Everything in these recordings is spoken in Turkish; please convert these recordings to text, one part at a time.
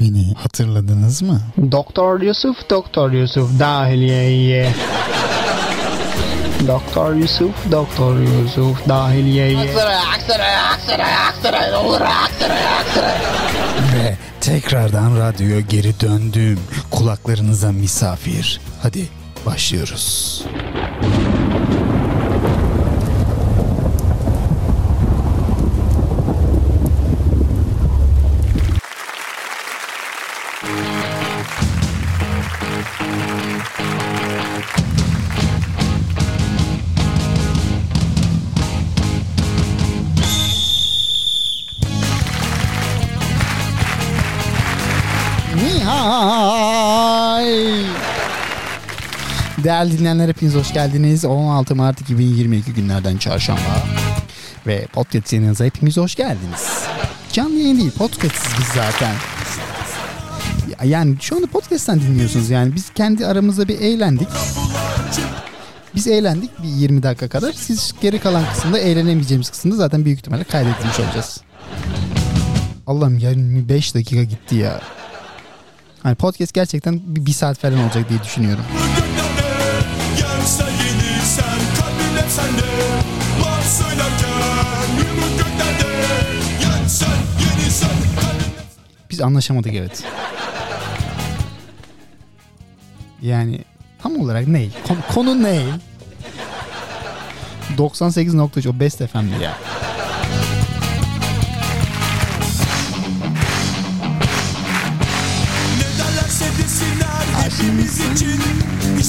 Beni hatırladınız mı? Doktor Yusuf, Doktor Yusuf dahiliyeye. Doktor Yusuf, Doktor Yusuf dahiliyeye. Ve tekrardan radyoya geri döndüm. Kulaklarınıza misafir. Hadi başlıyoruz. Nihay. Değerli dinleyenler hepiniz hoş geldiniz. 16 Mart 2022 günlerden çarşamba. Ve podcast yayınınıza hepiniz hoş geldiniz. Canlı yayın değil podcastsiz biz zaten. Ya- Yani şu anda podcast'ten dinliyorsunuz yani. Biz kendi aramızda bir eğlendik. Biz eğlendik bir 20 dakika kadar. Siz geri kalan kısımda eğlenemeyeceğimiz kısımda zaten büyük ihtimalle kaydedilmiş olacağız. Allah'ım 25 dakika gitti ya. Hani podcast gerçekten bir, bir saat falan olacak diye düşünüyorum. Gelse yeni sen kalbin hep sende Var söylerken yumruk göklerde Yensen yeni sen kalbin hep Biz anlaşamadık evet. Yani tam olarak ne? Konu, konu ne? 98.3 o Best FM'di ya. Ne derlerse desinler hepimiz için Hiç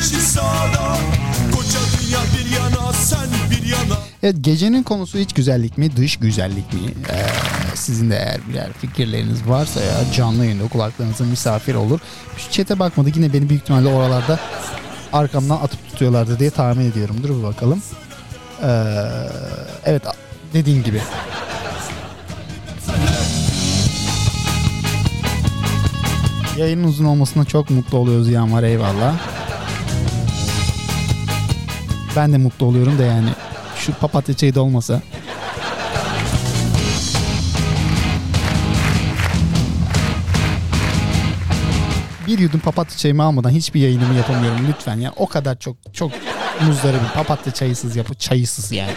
yeşil sahada Koca dünya bir yana sen bir yana Evet gecenin konusu iç güzellik mi dış güzellik mi? Ee, sizin de eğer birer fikirleriniz varsa ya canlı yayında kulaklarınıza misafir olur. Şu chat'e bakmadık yine beni büyük ihtimalle oralarda arkamdan atıp tutuyorlardı diye tahmin ediyorum. Dur bir bakalım. Ee, evet dediğim gibi. Yayının uzun olmasına çok mutlu oluyoruz Yağmur eyvallah. Ben de mutlu oluyorum da yani şu papatya çayı da olmasa. Bir yudum papatya çayımı almadan hiçbir yayınımı yapamıyorum lütfen ya. O kadar çok çok muzdaribim. Papatya çayısız yapı çayısız yani.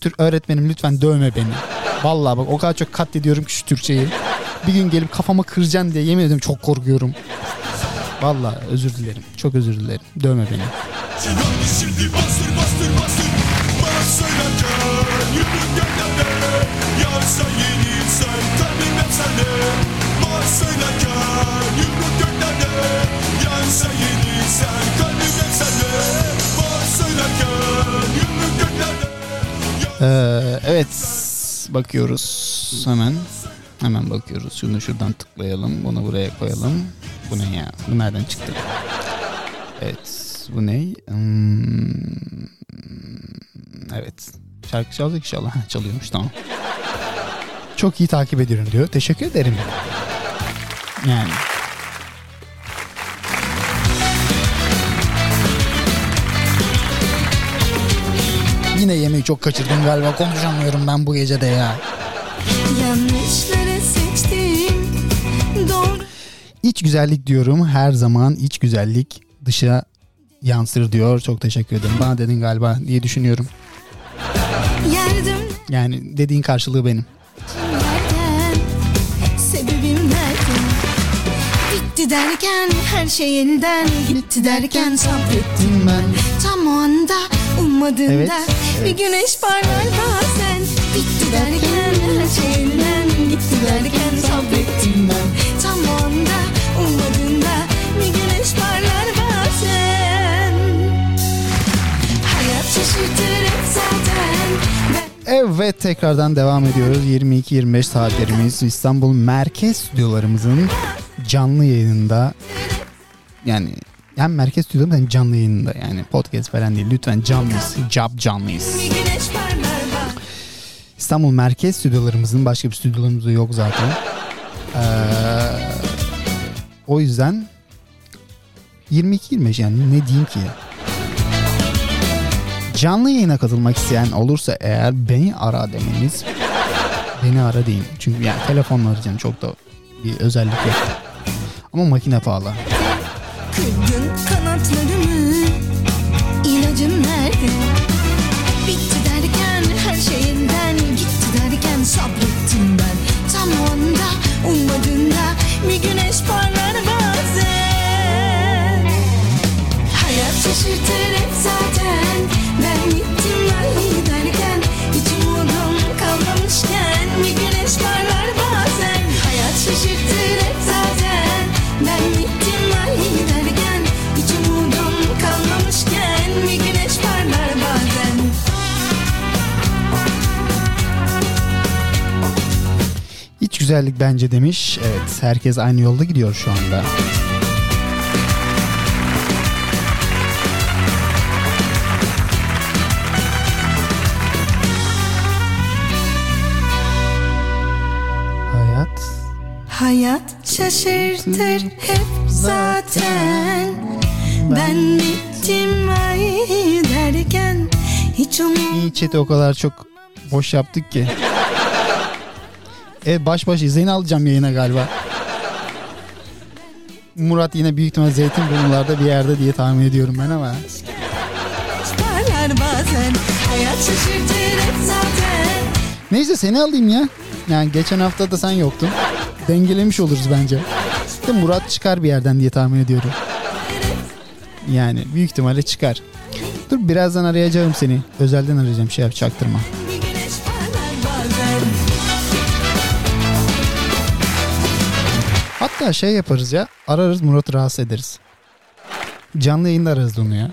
Tür öğretmenim lütfen dövme beni. Vallahi bak o kadar çok katlediyorum ki şu Türkçeyi. Bir gün gelip kafama kıracaksın diye yemin ediyorum çok korkuyorum. Vallahi özür dilerim. Çok özür dilerim. Dövme beni. Şimdi bastır bastır bastır Bana söylerken yumruk göklerde Yarsa yeni sen hep sende Bana söylerken yumruk göklerde Yarsa yeni sen hep sende Bana söylerken göklerde Ee, evet bakıyoruz hemen hemen bakıyoruz. Şunu şuradan tıklayalım. Bunu buraya koyalım. Bu ne ya? Bu nereden çıktı? Evet. Bu ne? Hmm, evet. Şarkı çalacak inşallah. Ha, çalıyormuş. Tamam. Çok iyi takip ediyorum diyor. Teşekkür ederim. Yani. Yine yemeği çok kaçırdım galiba. Konuşamıyorum ben bu gece de ya. Yanlışları seçtim Doğru İç güzellik diyorum. Her zaman iç güzellik dışa yansır diyor. Çok teşekkür ederim. Bana dedin galiba diye düşünüyorum. yerdim Yani dediğin karşılığı benim. nereden Sebebim nereden Bitti derken her şey elden Gitti derken sabrettim Ben Tam o anda ummadığında Evet, Bir evet. güneş parlar bazen Bitti derken her şey elden Gitti derken sabrettim ben Tam o anda ummadığında Bir güneş parlar bazen Hayat şaşırtır zaten Evet tekrardan devam ediyoruz. 22-25 saatlerimiz İstanbul Merkez Stüdyolarımızın canlı yayınında yani hem merkez stüdyolarımız hem canlı yayınında yani podcast falan değil lütfen canlıyız. Job canlıyız. İstanbul Merkez stüdyolarımızın başka bir stüdyolarımız da yok zaten. Ee, o yüzden 22-25 yani ne diyeyim ki? Canlı yayına katılmak isteyen olursa eğer beni ara demeniz. Beni ara deyin. Çünkü yani telefonla arayacağım çok da bir özellik yok. Ama makine pahalı. Kırdın kanatlarımı güzellik bence demiş. Evet herkes aynı yolda gidiyor şu anda. Hayat Hayat şaşırtır hep zaten Ben bittim ay derken Hiç umut iyi chat'i o kadar çok boş yaptık ki. Evet baş baş izleyin alacağım yayına galiba. Murat yine büyük ihtimal Zeytinburnularda bir yerde diye tahmin ediyorum ben ama. Neyse seni alayım ya. Yani geçen hafta da sen yoktun. Dengelemiş oluruz bence. De Murat çıkar bir yerden diye tahmin ediyorum. Yani büyük ihtimalle çıkar. Dur birazdan arayacağım seni. Özelden arayacağım şey yap çaktırma. Hatta şey yaparız ya. Ararız Murat'ı rahatsız ederiz. Canlı yayında ararız onu ya.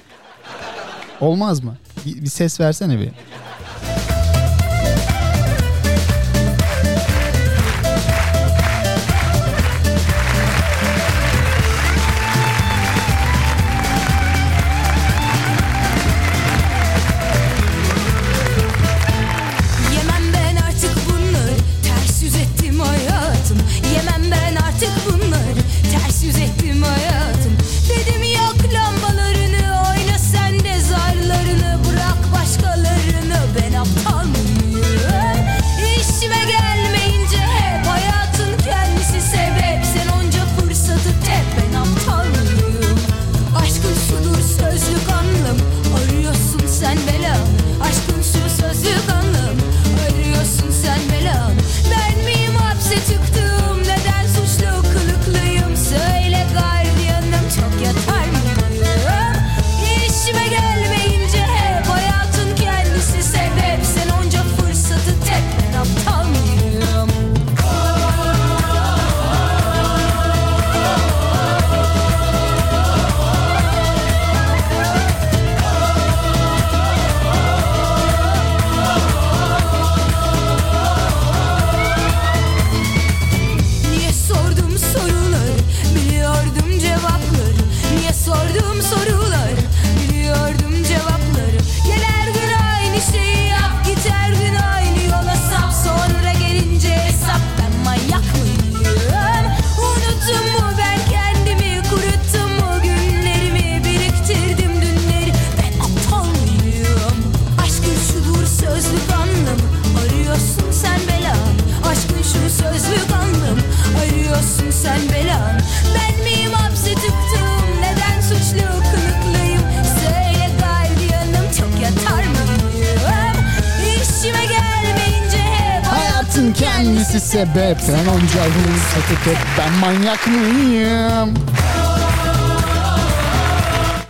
Olmaz mı? Bir, bir ses versene bir. Kendisi sebep. Ben onca fırsatı tep. Ben manyak mıyım?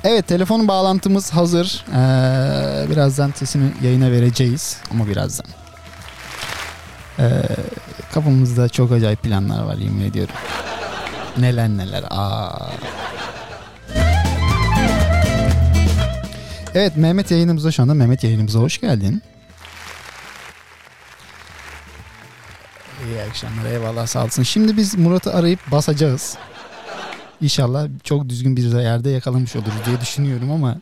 Evet telefonun bağlantımız hazır. Ee, birazdan sesini yayına vereceğiz. Ama birazdan. Ee, kafamızda çok acayip planlar var yemin ediyorum. Neler neler. Aa. Evet Mehmet yayınımıza şu anda. Mehmet yayınımıza hoş geldin. iyi akşamlar. Eyvallah sağ olsun. Şimdi biz Murat'ı arayıp basacağız. İnşallah çok düzgün bir yerde yakalamış oluruz diye düşünüyorum ama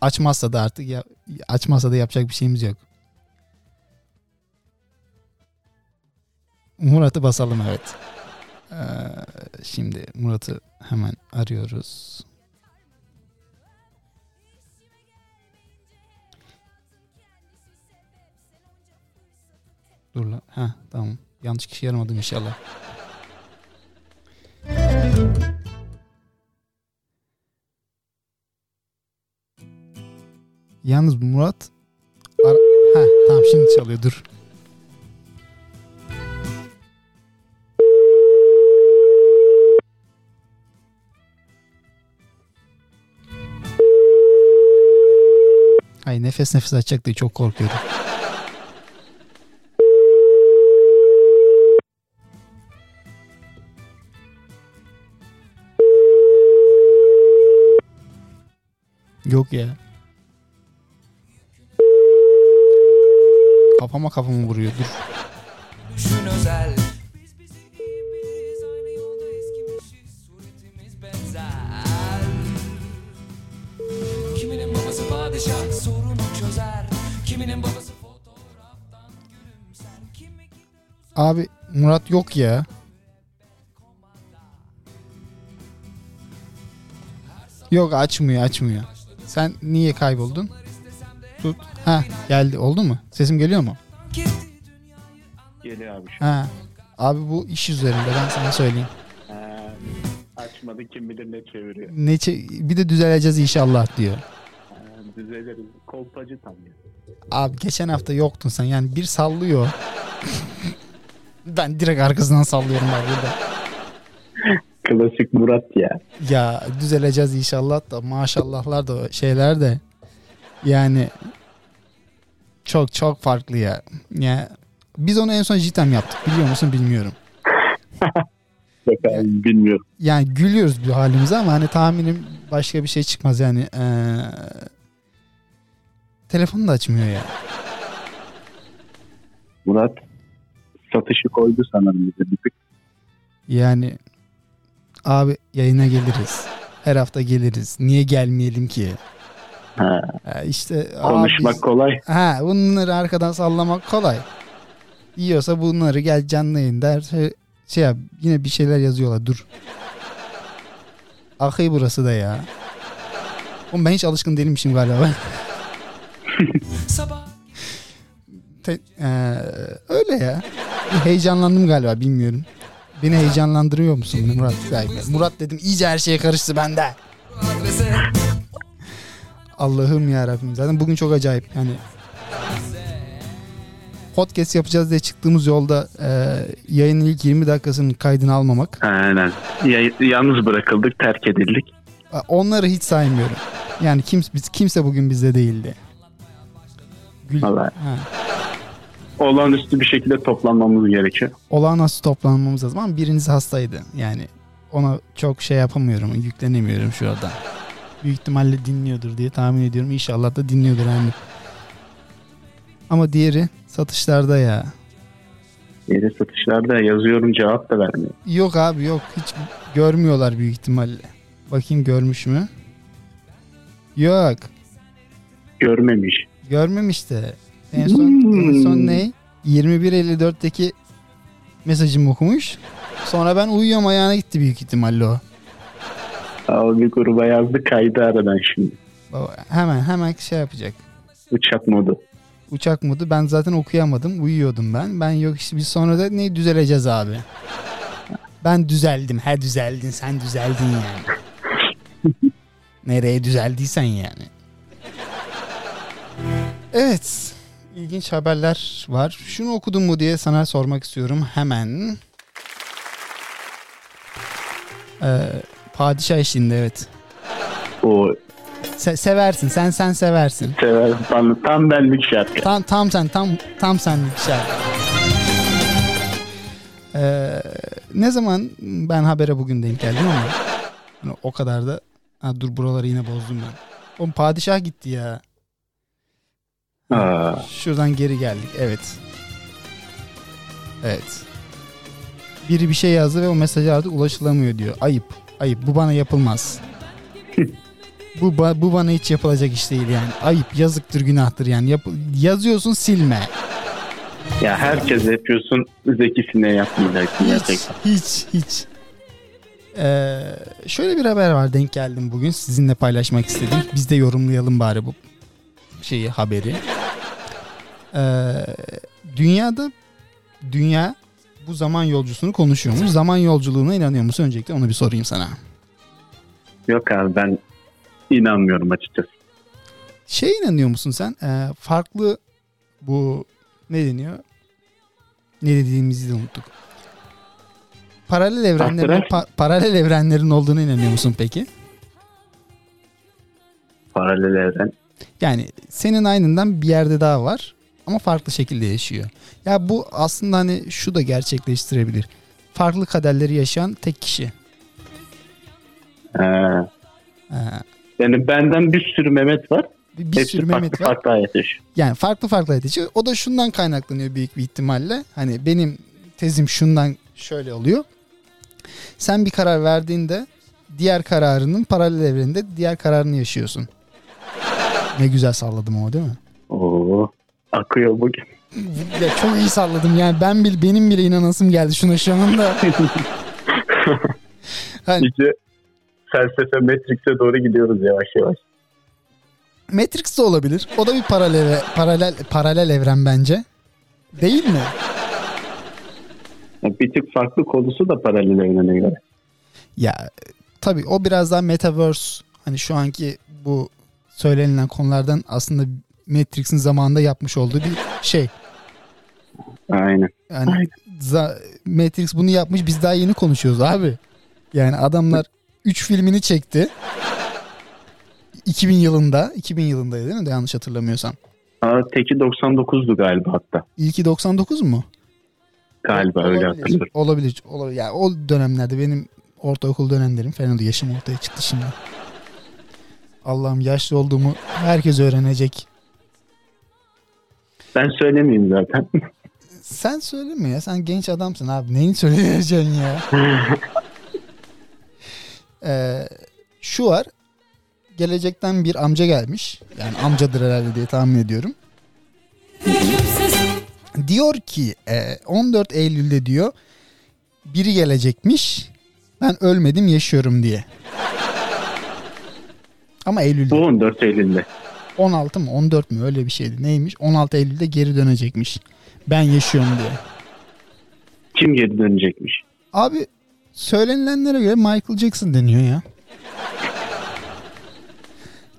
açmazsa da artık ya, açmazsa da yapacak bir şeyimiz yok. Murat'ı basalım evet. Ee, şimdi Murat'ı hemen arıyoruz. Dur lan. Ha tamam. Yanlış kişi aramadım inşallah. Yalnız Murat Ara... Ha tamam şimdi çalıyor dur. Ay nefes nefes açacak diye çok korkuyorum. Yok ya. Kafama kafamı vuruyor. Dur. Abi Murat yok ya. Yok açmıyor açmıyor. Sen niye kayboldun? Tut. Ha geldi oldu mu? Sesim geliyor mu? Geliyor abi. Ha. Abi bu iş üzerinde ben sana söyleyeyim. Ha, açmadı kim bilir ne çeviriyor. Ne çe- bir de düzeleceğiz inşallah diyor. Ha, düzeliriz. Kolpacı tam ya. Abi geçen hafta yoktun sen yani bir sallıyor. ben direkt arkasından sallıyorum abi burada. Klasik Murat ya. Ya düzeleceğiz inşallah da maşallahlar da şeyler de yani çok çok farklı ya. Ya biz onu en son Jitem yaptık biliyor musun bilmiyorum. Bakalım bilmiyorum. Yani gülüyoruz bu halimize ama hani tahminim başka bir şey çıkmaz yani. Ee, telefonu da açmıyor ya. Murat satışı koydu sanırım bize bir tık. Yani abi yayına geliriz. Her hafta geliriz. Niye gelmeyelim ki? Ha, Ha, işte konuşmak abi, kolay. Ha bunları arkadan sallamak kolay. Yiyorsa bunları gel canlı yayın der. Şey, yap, yine bir şeyler yazıyorlar dur. Akıy burası da ya. Oğlum ben hiç alışkın değilmişim galiba. Sabah Te- eee, öyle ya. Heyecanlandım galiba bilmiyorum. Beni heyecanlandırıyor musun Murat? Murat dedim iyice her şeye karıştı bende. Allah'ım ya Rabbim. Zaten bugün çok acayip. Yani podcast yapacağız diye çıktığımız yolda eee yayının ilk 20 dakikasının kaydını almamak. Aynen. Ya- yalnız bırakıldık, terk edildik. Onları hiç saymıyorum. Yani kimse kimse bugün bizde değildi. Gül, Vallahi. ha, Olağanüstü bir şekilde toplanmamız gerekiyor. olağanüstü toplanmamız lazım ama biriniz hastaydı. Yani ona çok şey yapamıyorum, yüklenemiyorum şu anda. Büyük ihtimalle dinliyordur diye tahmin ediyorum. İnşallah da dinliyordur yani. Ama diğeri satışlarda ya. Yeri satışlarda yazıyorum cevap da vermiyor. Yok abi yok. Hiç görmüyorlar büyük ihtimalle. Bakayım görmüş mü? Yok. Görmemiş. Görmemiş de. En son, en son ne? 21.54'teki mesajımı okumuş. Sonra ben uyuyorum ayağına gitti büyük ihtimalle o. Abi bir gruba yazdı kaydı aradan şimdi. Baba, hemen hemen şey yapacak. Uçak modu. Uçak modu ben zaten okuyamadım. Uyuyordum ben. Ben yok işte biz sonra da ne düzeleceğiz abi. Ben düzeldim. He düzeldin sen düzeldin yani. Nereye düzeldiysen yani. Evet. İlginç haberler var. Şunu okudun mu diye sana sormak istiyorum hemen. Ee, padişah eşliğinde evet. O Se- seversin sen sen seversin. sever tam, tam benlik şarkı. Tam tam sen tam tam senlik şarkı. Ee, ne zaman ben habere bugün denk geldim ama hani o kadar da ha, dur buraları yine bozdum ben. Oğlum padişah gitti ya. Aa, Şuradan geri geldik. Evet. Evet. Biri bir şey yazdı ve o mesajı artık ulaşılamıyor diyor. Ayıp. Ayıp. Bu bana yapılmaz. bu ba- bu bana hiç yapılacak iş değil yani. Ayıp, yazıktır, günahtır yani. Yap- yazıyorsun silme. ya herkes yapıyorsun zekisine yapmayacaksın Hiç, gerçekten. hiç, hiç. Ee, şöyle bir haber var denk geldim bugün sizinle paylaşmak istedim. Biz de yorumlayalım bari bu şeyi haberi. Ee, dünyada dünya bu zaman yolcusunu konuşuyormuş. Zaman yolculuğuna inanıyor musun? Öncelikle onu bir sorayım sana. Yok abi ben inanmıyorum açıkçası. Şey inanıyor musun sen? Ee, farklı bu ne deniyor? Ne dediğimizi de unuttuk. Paralel evrenlerin pa- paralel evrenlerin olduğunu inanıyor musun peki? Paralel evren. Yani senin aynından bir yerde daha var ama farklı şekilde yaşıyor. Ya bu aslında hani şu da gerçekleştirebilir. Farklı kaderleri yaşayan tek kişi. Ee, Ee, yani benden bir sürü Mehmet var. bir, bir Hepsi sürü farklı Mehmet var. farklı hayat yaşıyor. Yani farklı farklı hayat yaşıyor. O da şundan kaynaklanıyor büyük bir ihtimalle. Hani benim tezim şundan şöyle oluyor. Sen bir karar verdiğinde diğer kararının paralel evreninde diğer kararını yaşıyorsun. Ne güzel salladım o değil mi? Akıyor bugün. Ya çok iyi salladım yani ben bil benim bile inanasım geldi şuna şu anda. Hani İyice felsefe Matrix'e doğru gidiyoruz yavaş yavaş. Matrix de olabilir. O da bir paralel paralel paralel evren bence. Değil mi? Bir tık farklı konusu da paralel evrene göre. Ya tabii o biraz daha metaverse hani şu anki bu söylenilen konulardan aslında Matrix'in zamanında yapmış olduğu bir şey. Aynen. Yani Aynen. za- Matrix bunu yapmış biz daha yeni konuşuyoruz abi. Yani adamlar 3 filmini çekti. 2000 yılında, 2000 yılındaydı değil mi? Yanlış hatırlamıyorsam. Aa, teki 99'du galiba hatta. İlki 99 mu? Galiba öyle Olabilir. hatırlıyorum. Olabilir. Olabilir. Yani o dönemlerde benim ortaokul dönemlerim falan oldu. Yaşım ortaya çıktı şimdi. Allah'ım yaşlı olduğumu herkes öğrenecek. Ben söylemeyeyim zaten. Sen söyleme ya. Sen genç adamsın abi. Neyin söyleyeceksin ya? Ee, şu var. Gelecekten bir amca gelmiş. Yani amcadır herhalde diye tahmin ediyorum. Diyor ki e, 14 Eylül'de diyor biri gelecekmiş. Ben ölmedim yaşıyorum diye. Ama Eylül'de. Bu 14 Eylül'de. 16 mı 14 mü öyle bir şeydi. Neymiş? 16 Eylül'de geri dönecekmiş. Ben yaşıyorum diye. Kim geri dönecekmiş? Abi söylenilenlere göre Michael Jackson deniyor ya.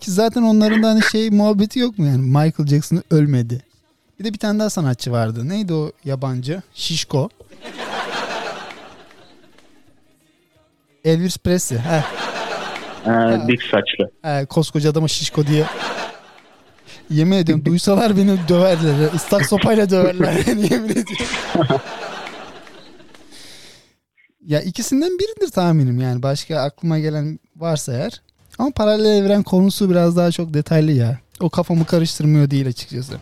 Ki zaten onların da hani şey muhabbeti yok mu yani? Michael Jackson ölmedi. Bir de bir tane daha sanatçı vardı. Neydi o yabancı? Şişko. Elvis Presley. Heh, Ee, dik saçlı. He, koskoca adama şişko diye. Yemin ediyorum duysalar beni döverler. Islak sopayla döverler. beni, yemin ediyorum. ya ikisinden biridir tahminim yani. Başka aklıma gelen varsa eğer. Ama paralel evren konusu biraz daha çok detaylı ya. O kafamı karıştırmıyor değil açıkçası.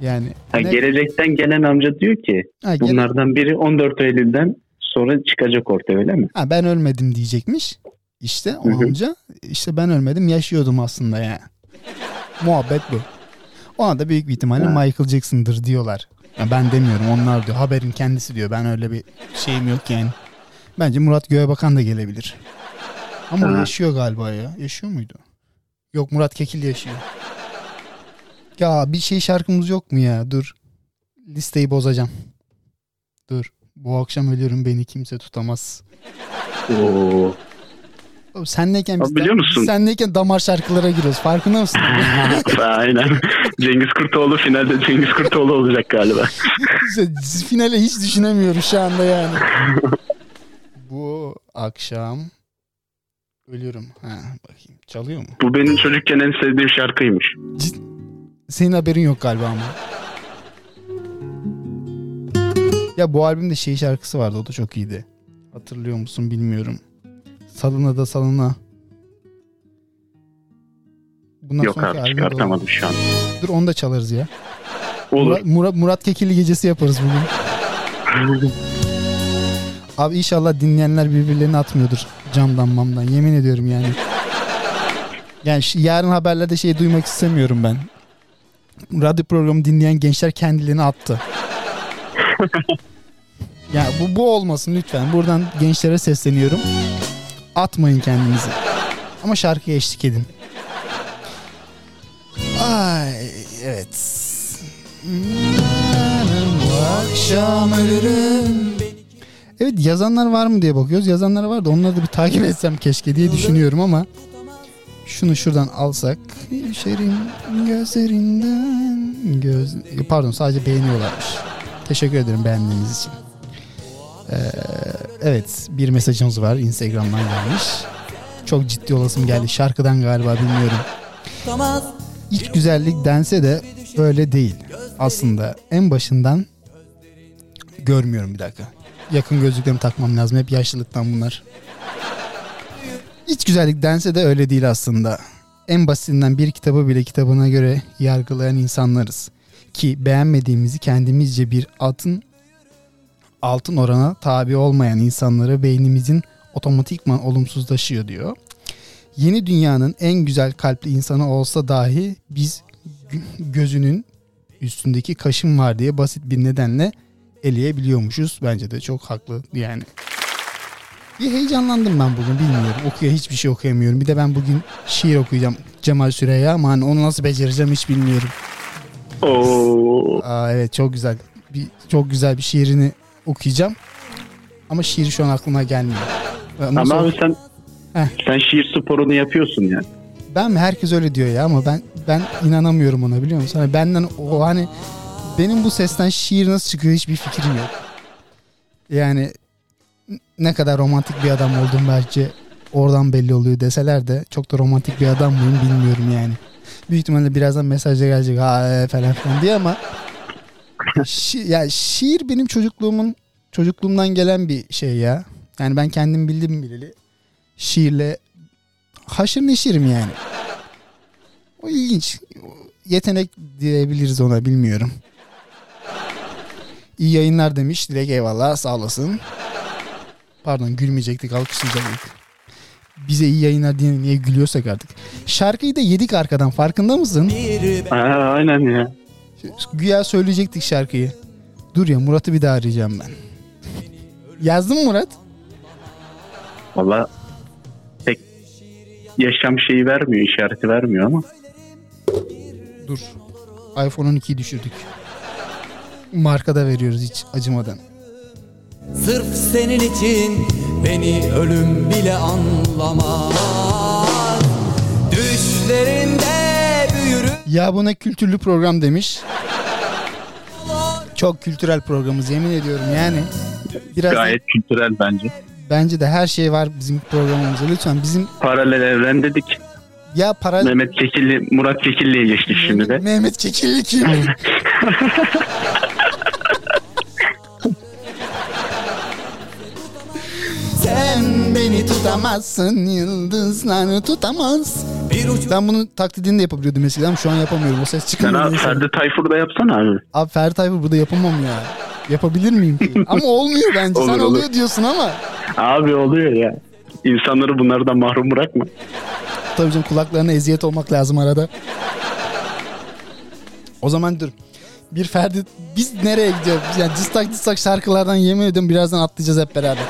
Yani Ha, ne- gelecekten gelen amca diyor ki Ha, gele- bunlardan biri 14 Eylül'den sonra çıkacak ortaya öyle mi? Ha, ben ölmedim diyecekmiş. İşte o Hı hı. amca işte ben ölmedim yaşıyordum aslında yani. Muhabbet bu. Ona da büyük bir ihtimalle Ha. Michael Jackson'dır diyorlar. Ya ben demiyorum onlar diyor. Haberin kendisi diyor. Ben öyle bir şeyim yok yani. Bence Murat Göğebakan da gelebilir. Ama o yaşıyor galiba ya. Yaşıyor muydu? Yok Murat Kekil yaşıyor. Ya bir şey şarkımız yok mu ya? Dur. Listeyi bozacağım. Dur. Bu akşam ölüyorum beni kimse tutamaz. Oo. Oğlum senleyken biz, Abi biliyor musun? biz senleyken damar şarkılara giriyoruz. Farkında mısın? Aynen. Cengiz Kurtoğlu finalde Cengiz Kurtoğlu olacak galiba. İşte Finale hiç düşünemiyorum şu anda yani. Bu akşam ölüyorum. Ha bakayım. Çalıyor mu? Bu benim çocukken en sevdiğim şarkıymış. Senin haberin yok galiba ama. Ya bu albümde şey şarkısı vardı o da çok iyiydi. Hatırlıyor musun bilmiyorum. Salına da salına. Bundan Yok abi çıkartamadım şu an. Dur onu da çalarız ya. Olur. Murat, Murat, Murat Kekilli gecesi yaparız bugün. Abi inşallah dinleyenler birbirlerini atmıyordur camdan mamdan. Yemin ediyorum yani. Yani yarın haberlerde şey duymak istemiyorum ben. Radyo programı dinleyen gençler kendilerini attı. ya bu bu olmasın lütfen. Buradan gençlere sesleniyorum. Atmayın kendinizi. Ama şarkıya eşlik edin. Ay evet. akşam ölürüm Evet yazanlar var mı diye bakıyoruz. Yazanlar var da onları da bir takip etsem keşke diye düşünüyorum ama şunu şuradan alsak Şerin gözlerinden göz pardon sadece beğeniyorlarmış. Teşekkür ederim beğendiğiniz için. Ee, evet bir mesajımız var Instagram'dan gelmiş. Çok ciddi olasım geldi. Şarkıdan galiba bilmiyorum. İç güzellik dense de öyle değil. Aslında en başından görmüyorum bir dakika. Yakın gözlüklerimi takmam lazım. Hep yaşlılıktan bunlar. İç güzellik dense de öyle değil aslında. En basitinden bir kitabı bile kitabına göre yargılayan insanlarız. Ki beğenmediğimizi kendimizce bir altın altın orana tabi olmayan insanlara beynimizin otomatikman olumsuzlaşıyor diyor. Yeni dünyanın en güzel kalpli insanı olsa dahi biz gö- gözünün üstündeki kaşın var diye basit bir nedenle eleyebiliyormuşuz. Bence de çok haklı yani. Bir heyecanlandım ben bugün bilmiyorum. Okuya hiçbir şey okuyamıyorum. Bir de ben bugün şiir okuyacağım Cemal Süreyya ama hani onu nasıl becereceğim hiç bilmiyorum. Oo. Aa, evet çok güzel. Bir, çok güzel bir şiirini okuyacağım. Ama şiir şu an aklıma gelmiyor. Ama sonra- abi sen Heh. sen şiir sporunu yapıyorsun yani. Ben mi? Herkes öyle diyor ya ama ben ben inanamıyorum ona biliyor musun? Hani benden o hani benim bu sesten şiir nasıl çıkıyor hiçbir fikrim yok. Yani ne kadar romantik bir adam oldum belki oradan belli oluyor deseler de çok da romantik bir adam mıyım bilmiyorum yani. Büyük ihtimalle birazdan mesajda gelecek ha e, falan filan diye ama şi- ya şiir benim çocukluğumun çocukluğumdan gelen bir şey ya. Yani ben kendim bildim bileli şiirle haşır neşirim yani. O ilginç. Yetenek diyebiliriz ona bilmiyorum. İyi yayınlar demiş. Dilek eyvallah sağ olasın. Pardon gülmeyecektik alkışlayacaktık. Bize iyi yayınlar diye niye gülüyorsak artık. Şarkıyı da yedik arkadan farkında mısın? Ha, aynen ya. Güya söyleyecektik şarkıyı. Dur ya Murat'ı bir daha arayacağım ben. Yazdın mı Murat? Valla pek yaşam şeyi vermiyor, işareti vermiyor ama. Dur. iPhone 12'yi düşürdük. Markada veriyoruz hiç acımadan. Sırf senin için beni ölüm bile anlamaz büyürüm Ya bu ne kültürlü program demiş. Çok kültürel programımız yemin ediyorum yani. Biraz da- Gayet kültürel bence. bence de her şey var bizim programımızda. Lütfen bizim Paralel evren dedik. ya para Mehmet Kekilli, Murat Kekilli'ye geçtik şimdi de. Mehmet Kekilli kim? tutamazsın yıldızlar tutamaz. Bir ucu Ben bunun taklidini de yapabiliyordum eskiden ama şu an yapamıyorum. O ses Sen çıkmıyor. abi neyse. Ferdi Tayfur'da yapsana abi. Abi Ferdi Tayfur burada yapamam ya. Yapabilir miyim ki? ama olmuyor bence. Sen Olur, olur. oluyor diyorsun ama. Abi oluyor ya. İnsanları bunlardan mahrum bırakma. Tabii canım kulaklarına eziyet olmak lazım arada. O zaman dur. Bir Ferdi biz nereye gidiyoruz? Yani distak distak şarkılardan yemin ediyorum birazdan atlayacağız hep beraber.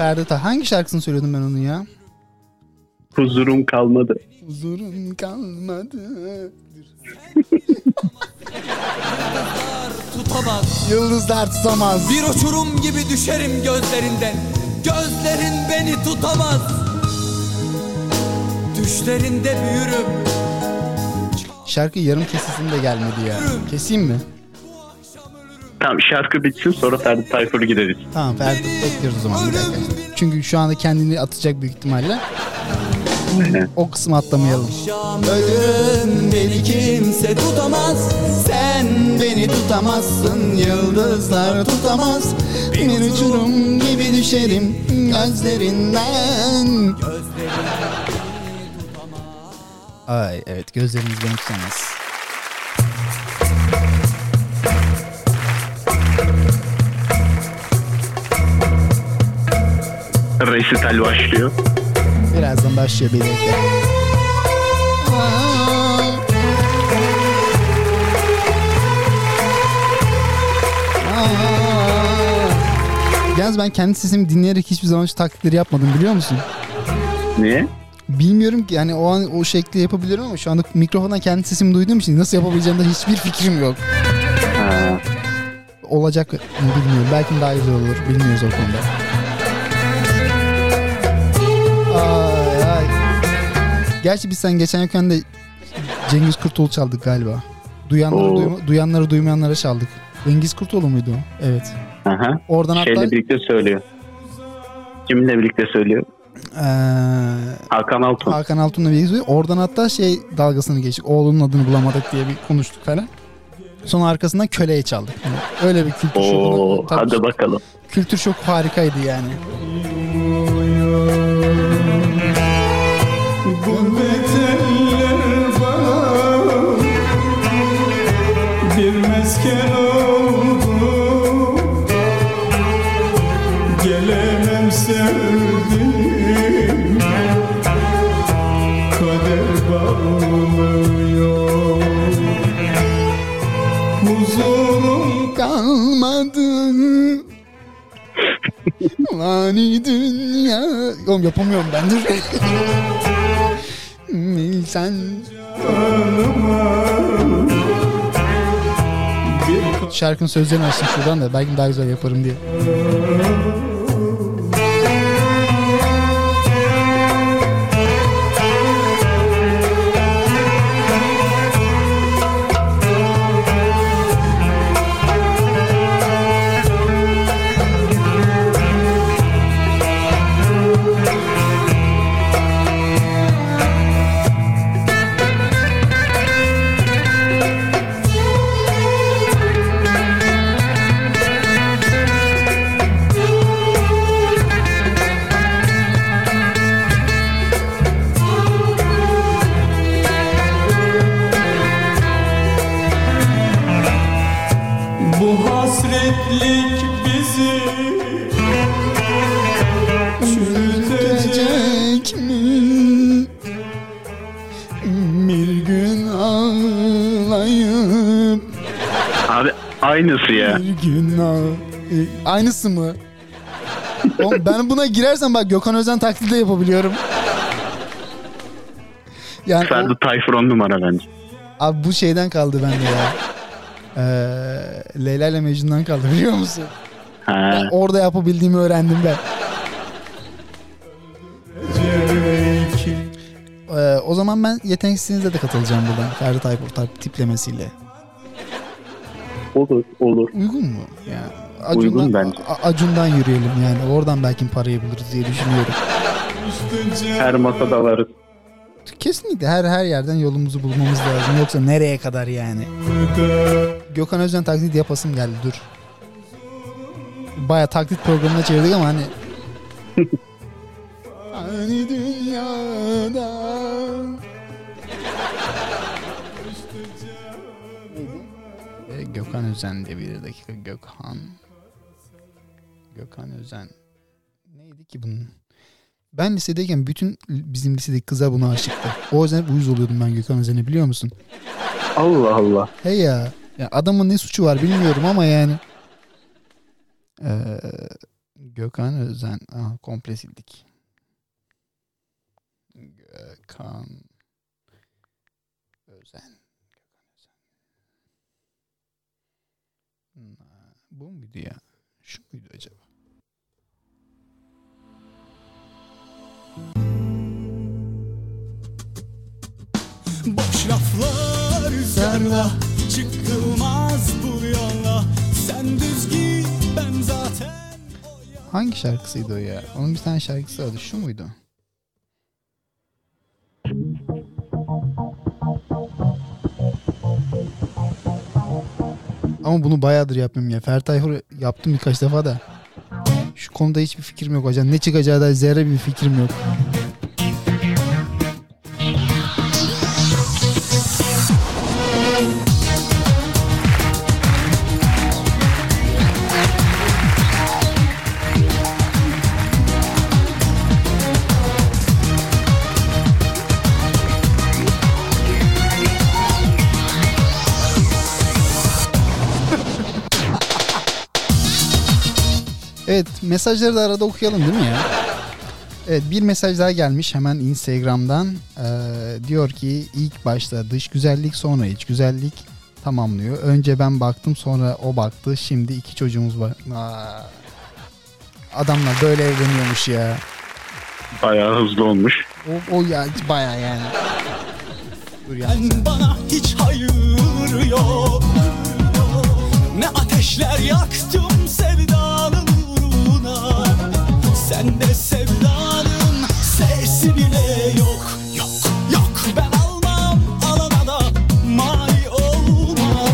Ferdi Ta hangi şarkısını söylüyordum ben onun ya? Huzurum kalmadı. Huzurun kalmadı. tutamaz Yıldızlar tutamaz. Bir uçurum gibi düşerim gözlerinden Gözlerin beni tutamaz Düşlerinde büyürüm Şarkı yarım kesesim de gelmedi ya. Keseyim mi? Tamam şarkı bitsin sonra Ferdi Tayfur'u gideriz. Tamam Ferdi bekliyoruz o zaman bir dakika. Çünkü şu anda kendini atacak büyük ihtimalle. O kısmı atlamayalım. Ölürüm beni kimse tutamaz Sen beni tutamazsın yıldızlar tutamaz Bir uçurum gibi düşerim gözlerinden. Ay evet gözlerimiz beni tutamaz. Resital başlıyor. Birazdan başlıyor bir dakika. Yalnız ben kendi sesimi dinleyerek hiçbir zaman şu taklitleri yapmadım biliyor musun? Niye? Bilmiyorum ki yani o an o şekli yapabilirim ama şu anda mikrofondan kendi sesimi duyduğum için nasıl yapabileceğimde hiçbir fikrim yok. Ha, olacak mı bilmiyorum. Belki daha güzel olur. Bilmiyoruz o konuda. Gerçi biz sen geçen yokken de Cengiz Kurtoğlu çaldık galiba. Duyanları, Oo. duyma- duyanları duymayanlara çaldık. Cengiz Kurtoğlu muydu o? Evet. Aha. Oradan hatta Şeyle birlikte söylüyor. Kiminle birlikte söylüyor? eee, Hakan Altun. Hakan Altun'la birlikte söylüyor. Oradan hatta şey dalgasını geçtik. Oğlunun adını bulamadık diye bir konuştuk falan. Sonra arkasından köleye çaldık. Yani öyle bir kültür şoku. Hadi bakalım. Kültür şoku harikaydı yani. Gurbet eller bana bir mesken oldu Gelemem sevdiğim kader bağlıyor Huzurum Kalmadı. Lani dünya. Oğlum yapamıyorum ben dur. Sen şarkının sözlerini açtım şuradan da belki daha güzel yaparım diye. Aynısı ya. bir gün ağ- E, Aynısı mı? Oğlum ben buna girersem bak Gökhan Özen taklidi de yapabiliyorum. Yani o- Ferdi Tayfur on numara bence. abi bu şeyden kaldı bende ya. Ee, Leyla ile Mecnun'dan kaldı biliyor musun? Ha. Orada yapabildiğimi öğrendim ben. Ee, o zaman ben yeteneksizliğinize de katılacağım buradan. Ferdi Tayfur tip- tiplemesiyle. Olur olur. Uygun mu? Yani Uygun bence. Acun'dan yürüyelim yani. Oradan belki parayı buluruz diye düşünüyorum. Her masada varız. Kesinlikle her her yerden yolumuzu bulmamız lazım. Yoksa nereye kadar yani? Gökhan Özden taklit yapasım geldi dur. Baya taklit programına çevirdik ama hani Hani dünyada Gökhan Özen diye bir dakika Gökhan Gökhan Özen Neydi ki bunun? Ben lisedeyken bütün bizim lisedeki kızlar buna aşıktı. O yüzden uyuz oluyordum ben Gökhan Özen'e biliyor musun? Allah Allah. Hey ya. ya adamın ne suçu var bilmiyorum ama yani. Ee, Gökhan Özen. Aha, komple sildik. Gökhan Özen. Gökhan Özen. Hmm, Bu muydu ya? Şu muydu acaba? Boş laflar rüzgarla Çıkılmaz bu yolla Sen düz git ben zaten Hangi şarkısıydı o ya? Onun bir tane şarkısı vardı. Şu muydu? Ama bunu bayağıdır yapmıyorum ya. Ferdi Tayfur yaptım birkaç defa da. Şu konuda hiçbir fikrim yok hocam. Ne çıkacağı da zerre bir fikrim yok. Mesajları da arada okuyalım değil mi ya? Evet bir mesaj daha gelmiş hemen Instagram'dan. Ee, diyor ki ilk başta dış güzellik sonra iç güzellik. tamamlıyor. Önce ben baktım sonra o baktı. Şimdi iki çocuğumuz var. Aa. Adamlar böyle evleniyormuş ya. Bayağı hızlı olmuş. O, o ya baya yani. Dur ya. Bana hiç hayır yok Ne ateşler yaktım sevdanın uğruna Sen de sevdanın sesi bile yok Yok yok ben almam alana da mani olmam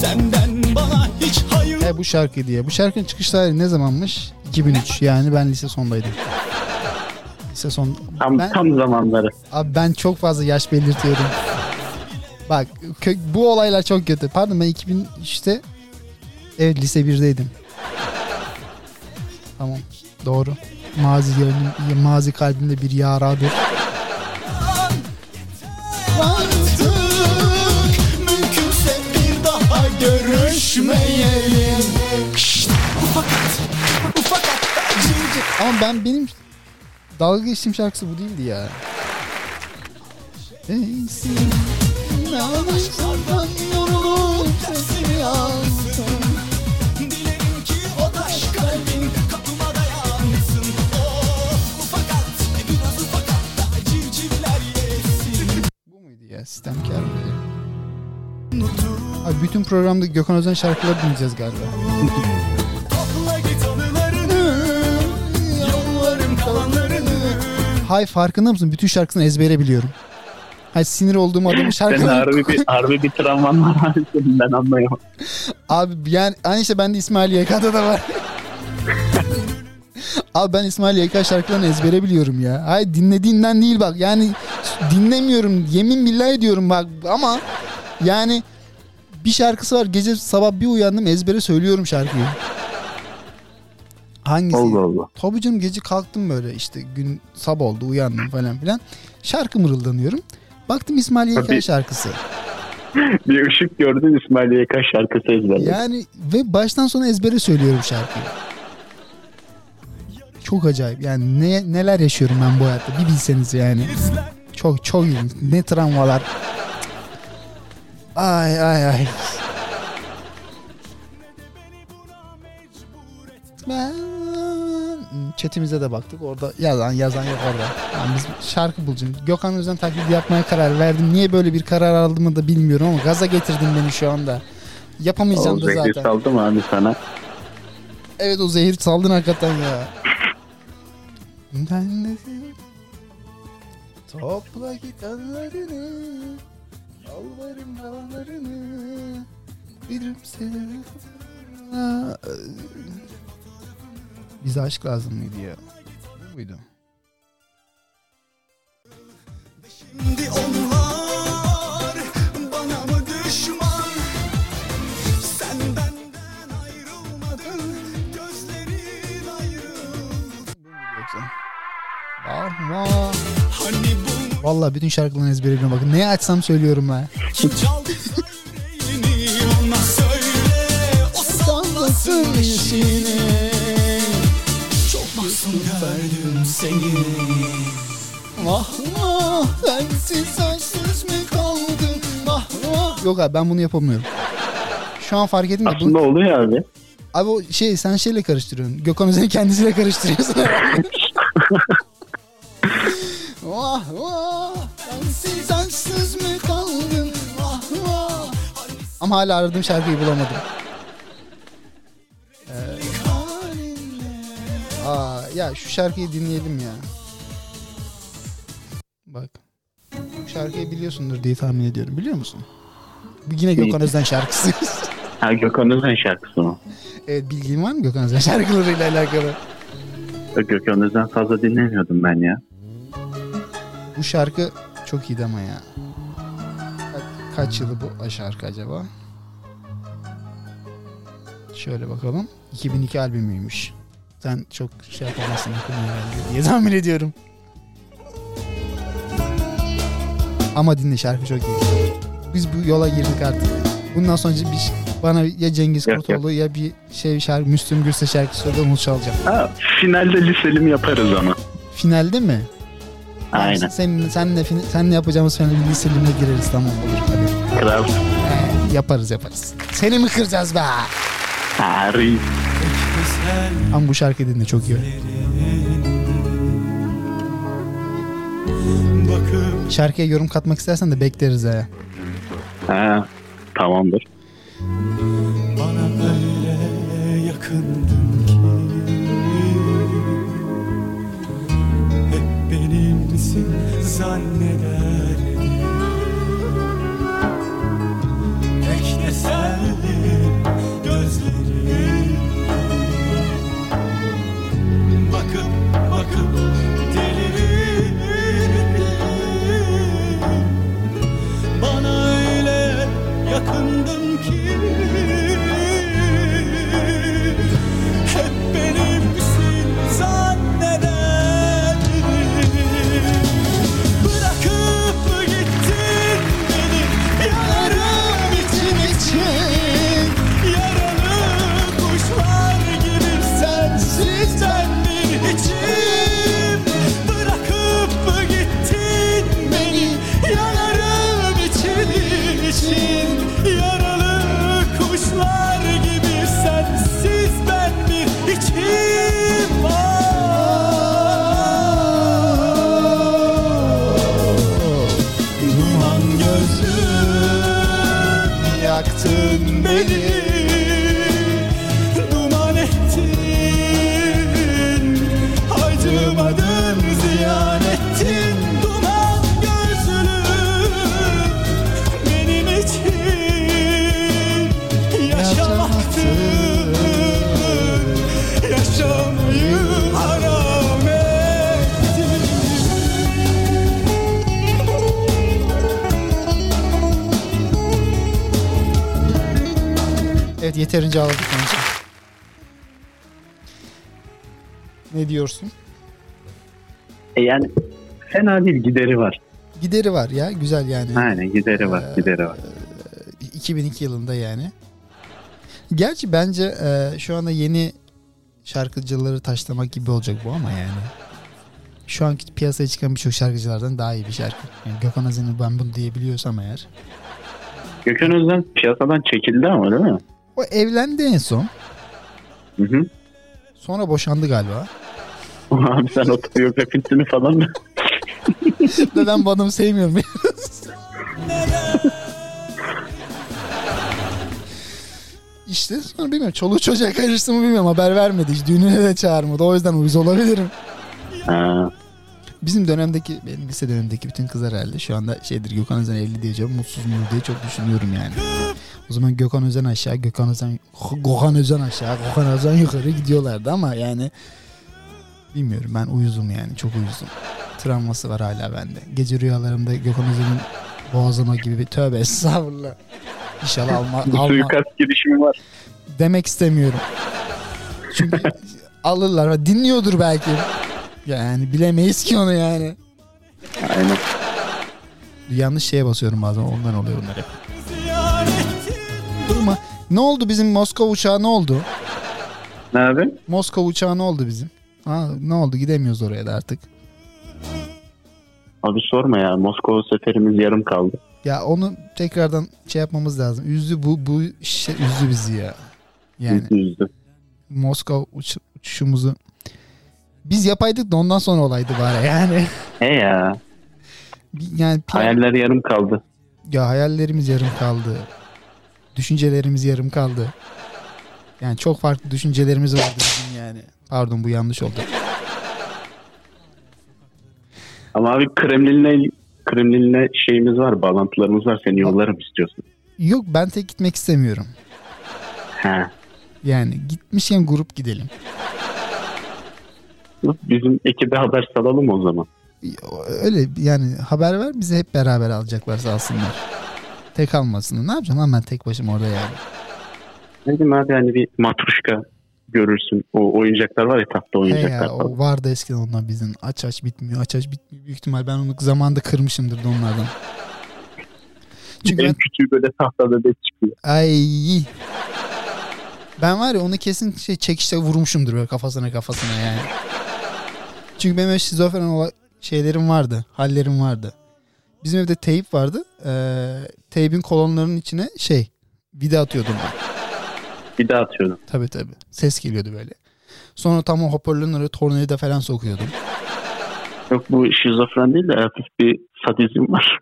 Senden bana hiç hayır E, bu şarkı diye. Bu şarkının çıkış tarihi ne zamanmış? 2003. Yani ben lise sondaydım. Lise son. Tam Ben, tam zamanları. abi ben çok fazla yaş belirtiyorum. Bak bu olaylar çok kötü. Pardon ben 2003'te evet lise 1'deydim. Tamam. Doğru. Mazi mazi kalbimde bir yaradır. görüşmeyelim Şşt, Ufakat Ufakat Ama ben benim dalga geçtiğim şarkısı bu değildi ya. Eysin, Yanlışlardan yorulup sesini alsın sistemkar mıydı? Abi bütün programda Gökhan Özen şarkıları dinleyeceğiz galiba. Hay farkında mısın? Bütün şarkısını ezbere biliyorum. Hay sinir olduğum adamın Senin şarkıları... harbi bir, harbi bir travman var senin ben anlayamam. Abi yani aynı şey bende İsmail YK'da da var. Abi ben İsmail YK şarkılarını ezbere biliyorum ya. Hayır dinlediğinden değil bak. Yani dinlemiyorum. Yemin billahi diyorum bak. Ama yani bir şarkısı var. Gece sabah bir uyandım ezbere söylüyorum şarkıyı. Hangisi? Allah Allah. Tabii canım gece kalktım böyle işte gün sabah oldu uyandım falan filan. Şarkı mırıldanıyorum. Baktım İsmail YK şarkısı. Bir ışık gördün İsmail YK şarkısı ezberledin. Yani ve baştan sona ezbere söylüyorum şarkıyı. Çok acayip. Yani ne, neler yaşıyorum ben bu hayatta bir bilseniz yani. Çok çok ilginç. Ne travmalar. Ay ay ay. Ben chatimize de baktık. Orada yazan yazan yok orada. Yani biz şarkı bulacağız. Gökhan Özen taklidi yapmaya karar verdim. Niye böyle bir karar aldığımı da bilmiyorum ama gaza getirdin beni şu anda. Yapamayacağım da Olacak bir zaten. saldım abi sana. Evet o zehir saldın hakikaten ya. Ben de Topla gitarlarını Yalvarım kalanlarını Bilirim seni Bize aşk lazım mıydı ya? Bu muydu? Şimdi onlar bu Vallahi bütün şarkıların ezberine bakın. Neye açsam söylüyorum ben. kim çaldı yüreğini Ona söyle o sallasın işini Çok masum gördüm seni Vah vah sensiz sensiz mi kaldım vah vah. Yok abi ben bunu yapamıyorum. Şu an fark ettim de Aslında oluyor abi. abi o şey sen şeyle karıştırıyorsun. Gökhan Özen'i kendisiyle karıştırıyorsun. vah vah Ama hala aradığım şarkıyı bulamadım. Ee, aa, ya şu şarkıyı dinleyelim ya. Bak. Bu şarkıyı biliyorsundur diye tahmin ediyorum. Biliyor musun? Bu yine Gökhan Özden şarkısı. Ha Gökhan Özen şarkısı mı? evet bilgin var mı Gökhan Özden şarkılarıyla alakalı? Gökhan Özen fazla dinlemiyordum ben ya. Bu şarkı çok iyiydi ama ya. Ka- kaç yılı bu şarkı acaba? Şöyle bakalım. 2002 albümüymüş. Sen çok şey yapamazsın diye tahmin ediyorum. Ama dinle şarkı çok iyi. Biz bu yola girdik artık. Bundan sonra bir bana ya Cengiz Yok, yok. Kurtoğlu ya bir şey şarkı Müslüm Gürses şarkısı söyle onu çalacağım. Ha, finalde liselim yaparız ama. Finalde mi? Aynen. Senin senle senle yapacağımız finalde liselimle gireriz tamam olur hadi. Kral. Ee, Yaparız yaparız. Seni mi kıracağız be? Ha, reis. Ama bu şarkı dinle çok iyi. Şarkıya yorum katmak istersen de bekleriz ha. Ha, tamamdır. bana öyle yakındın ki Hep benimsin zannederdim yeterince ağladık bence. Ne diyorsun? E yani fena değil gideri var. Gideri var ya güzel yani. Aynen gideri var gideri var. 2002 yılında yani. Gerçi bence e, şu anda yeni şarkıcıları taşlamak gibi olacak bu ama yani. Şu anki piyasaya çıkan birçok şarkıcılardan daha iyi bir şarkı. Yani Gökhan Özen'i ben bunu diyebiliyorsam eğer. Gökhan Özden piyasadan çekildi ama değil mi? O evlendi en son. Hı hı. Sonra boşandı galiba. Abi sen otobiyografisini falan ben bu adamı sevmiyorum. işte sonra bilmiyorum. Çoluğu çocuğa karıştı mı bilmiyorum. Haber vermedi. Hiç düğününe de çağırmadı. O yüzden uyuz olabilirim. Ha, Bizim dönemdeki, benim lise dönemindeki bütün kızlar herhalde şu anda şeydir Gökhan Özen 50 diyeceğim. Mutsuz mu diye çok düşünüyorum yani. O zaman Gökhan Özen aşağı, Gökhan Özen, Gökhan Özen aşağı, Gökhan Özen yukarı gidiyorlardı ama yani bilmiyorum ben uyuzum yani çok uyuzum. Travması var hala bende. Gece rüyalarımda Gökhan Özen'in boğazlama gibi bir tövbe estağfurullah. İnşallah alma, alma suikast girişimi var. demek istemiyorum. Çünkü alırlar dinliyordur belki. Yani bilemeyiz ki onu yani. Aynen. Yanlış şeye basıyorum bazen ondan oluyor bunlar hep. Durma. Ne oldu bizim Moskova uçağı ne oldu? Ne abi? Moskova uçağı ne oldu bizim? Ha, ne oldu gidemiyoruz oraya da artık. Abi sorma ya Moskova seferimiz yarım kaldı. Ya onu tekrardan şey yapmamız lazım. Üzdü bu bu şey üzdü bizi ya. Yani Yüzdü. Moskova uç- uçuşumuzu biz yapaydık da ondan sonra olaydı bari yani. He ya Yani plan- hayaller yarım kaldı. Ya hayallerimiz yarım kaldı. Düşüncelerimiz yarım kaldı. Yani çok farklı düşüncelerimiz vardı bizim yani. Pardon bu yanlış oldu. Ama abi Kremlin'le Kremlin'le şeyimiz var bağlantılarımız var seni yollarım istiyorsun. Yok ben tek gitmek istemiyorum. He. Yani gitmişken grup gidelim. Bizim ekibe haber salalım o zaman. Öyle yani haber ver bizi hep beraber alacaklarsa alsınlar. Tek almasın. Ne yapacağım lan ben tek başıma orada yani. Diyeyim abi hani bir matruşka görürsün. O oyuncaklar var ya tahta He oyuncaklar ya falan. o vardı eskiden ondan bizim. Aç aç bitmiyor aç aç bitmiyor. Büyük ihtimal ben onu zamanında kırmışımdır da onlardan. Çünkü en ben küçüğü böyle tahta bebek çıkıyor. Ay. Ben var ya onu kesin şey çekişte vurmuşumdur böyle kafasına kafasına yani. Çünkü benim şizofren olan şeylerim vardı. Hallerim vardı. Bizim evde teyip vardı. Ee, teybin kolonlarının içine şey de atıyordum ben. Daha atıyordum. Tabii tabii. Ses geliyordu böyle. Sonra tam o hoparlörün oraya tornavida falan sokuyordum. Yok bu şizofren değil de hafif bir sadizm var.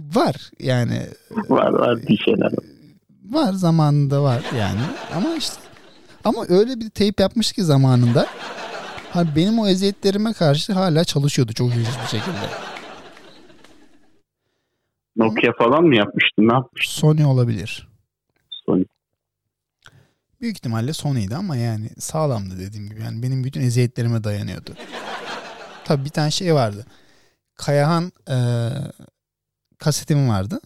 Var yani var var bir şeyler var. zamanında var yani ama işte ama öyle bir teyp yapmış ki zamanında hani benim o eziyetlerime karşı hala çalışıyordu çok ilginç bir şekilde. Nokia falan mı yapmıştın? Ne yapmıştın? Sony olabilir. Sony? Büyük ihtimalle Sony'ydi ama yani sağlamdı dediğim gibi. Yani benim bütün eziyetlerime dayanıyordu. Tabii bir tane şey vardı. Kayahan eee kasetim vardı.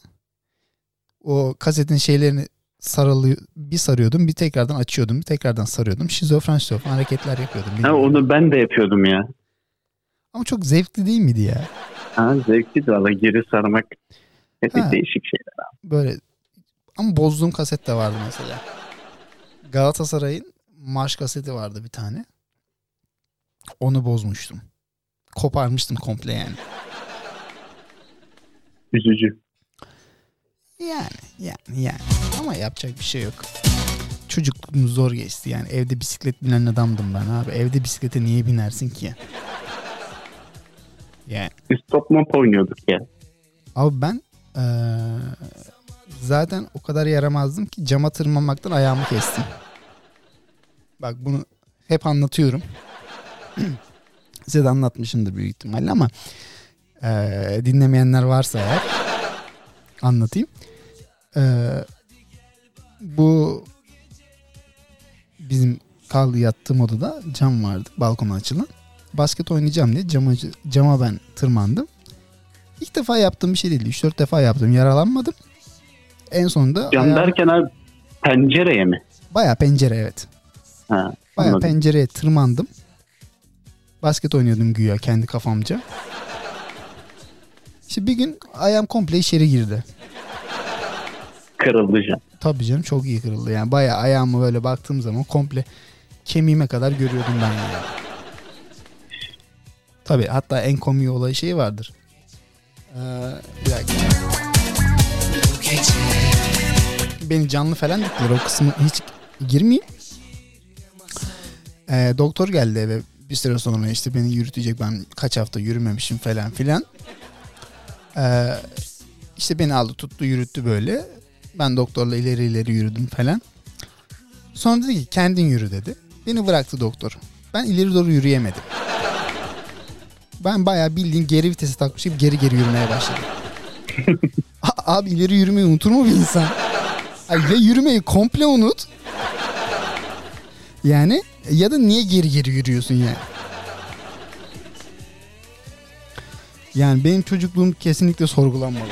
O kasetin şeylerini sarılı bir sarıyordum, bir tekrardan açıyordum, bir tekrardan sarıyordum. Şizofren şizofren hareketler yapıyordum. Ha, onu ben de yapıyordum ya. Ama çok zevkli değil miydi ya? Ha, zevkli de valla geri sarmak. Hep Ha. değişik şeyler. Böyle ama bozduğum kaset de vardı mesela. Galatasaray'ın marş kaseti vardı bir tane. Onu bozmuştum. Koparmıştım komple yani. Üzücü. Yani yani yani. Ama yapacak bir şey yok. Çocukluğum zor geçti yani. Evde bisiklet binen adamdım ben abi. Evde bisiklete niye binersin ki? Yani. Biz top mop oynuyorduk ya. Abi ben eee, zaten o kadar yaramazdım ki cama tırmanmaktan ayağımı kestim. Bak bunu hep anlatıyorum. Size de anlatmışımdır büyük ihtimalle ama eee, dinlemeyenler varsa eğer anlatayım. Eee, bu bizim kaldı yattığım odada cam vardı balkona açılan. Basket oynayacağım diye cama, cama ben tırmandım. İlk defa yaptığım bir şey değil. 3-4 defa yaptım. Yaralanmadım. En sonunda Cam ayağım- derken abi pencereye mi? bayağı pencere evet. Ha, anladım. pencereye tırmandım. Basket oynuyordum güya kendi kafamca. İşte bir gün ayağım komple içeri girdi. Kırıldı cam. Tabii canım çok iyi kırıldı. Yani bayağı ayağımı böyle baktığım zaman komple kemiğime kadar görüyordum ben yani. Tabii hatta en komik olay şey vardır. Ee, bir dakika. Beni canlı falan diktiler o kısmı hiç girmeyeyim. Ee, doktor geldi eve bir süre sonra işte beni yürütecek ben kaç hafta yürümemişim falan filan. Ee, işte beni aldı tuttu yürüttü böyle. Ben doktorla ileri ileri yürüdüm falan. Sonra dedi ki kendin yürü dedi. Beni bıraktı doktor. Ben ileri doğru yürüyemedim. Ben bayağı bildiğin geri vitesi takmış gibi geri geri yürümeye başladım. A- Abi ileri yürümeyi unutur mu bir insan? Ay ya yürümeyi komple unut. Yani ya da niye geri geri yürüyorsun yani? Yani benim çocukluğum kesinlikle sorgulanmalı.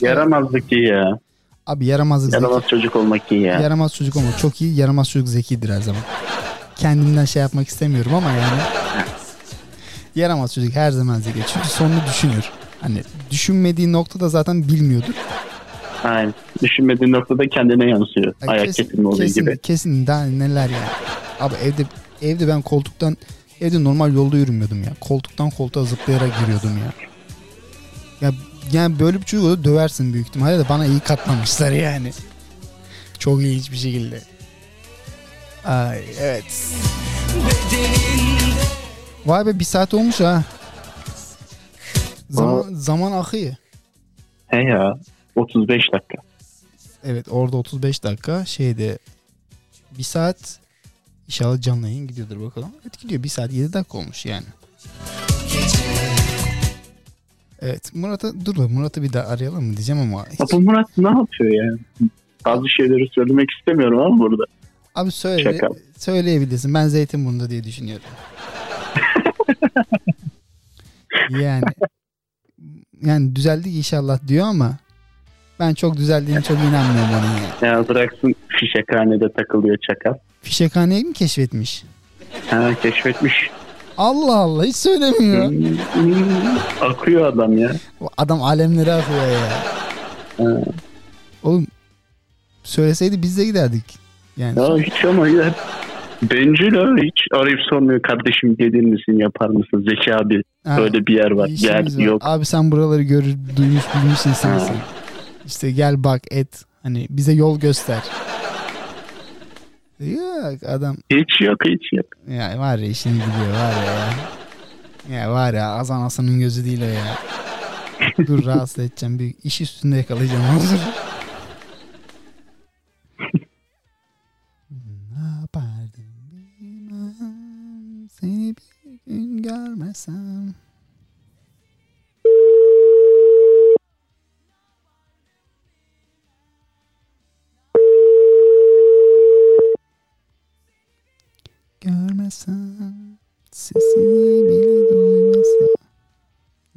Yaramazlık iyi ya. Abi yaramazlık zeki. Yaramaz çocuk olmak iyi ya. Yaramaz çocuk ama çok iyi. Yaramaz çocuk zekidir her zaman. Kendimden şey yapmak istemiyorum ama yani. yaramaz çocuk her zaman zeki. Çünkü sonunu düşünür. Hani düşünmediği noktada zaten bilmiyordur. Aynen. Düşünmediğin noktada kendine yansıyor. Yani Ayak kesin, kesilme olayı kesin, gibi. Kesin daha neler yani. Abi evde evde ben koltuktan evde normal yolda yürümüyordum ya. Koltuktan koltuğa zıplayarak yürüyordum ya. Ya yani böyle bir çocuğu da döversin büyük ihtimalle de bana iyi katlamışlar yani. Çok ilginç bir şekilde. Ay evet. Vay be bir saat olmuş ha. Zaman, zaman akıyor. He ya. 35 dakika. Evet orada 35 dakika şeyde bir saat inşallah canlı yayın gidiyordur bakalım. Evet gidiyor bir saat 7 dakika olmuş yani. Evet Murat'a dur Murat'ı bir daha arayalım mı diyeceğim ama hiç- Ama Murat ne yapıyor ya? Bazı şeyleri söylemek istemiyorum ama burada. abi söyle Şaka. söyleyebilirsin ben Zeytinburnu'nda diye düşünüyorum. yani yani düzeldik inşallah diyor ama ben çok düzeldiğine çok inanmıyorum onun yani. Ya bıraksın fişekhanede takılıyor çakal. Fişekhaneyi mi keşfetmiş? Ha keşfetmiş. Allah Allah hiç söylemiyor. Akıyor adam ya. Adam alemlere akıyor ya. Ha. Oğlum söyleseydi biz de giderdik. Yani Ya hiç ama ya. Bencil ha hiç arayıp sormuyor kardeşim gelir misin yapar mısın Zeki abi Ha, öyle bir yer var gel yok Abi sen buraları görür, duymuş, bilmiş insansın. İşte gel bak et. Hani bize yol göster. Yok adam hiç yok hiç yok. ya var ya işini biliyor var ya. ya. Var ya az anasının gözü değil o ya. Dur rahatsız edeceğim. Bir iş üstünde yakalayacağım onu. ne yapardım bilmem. Seni bir gün görmesem. Görmesem Sesini bile duymasam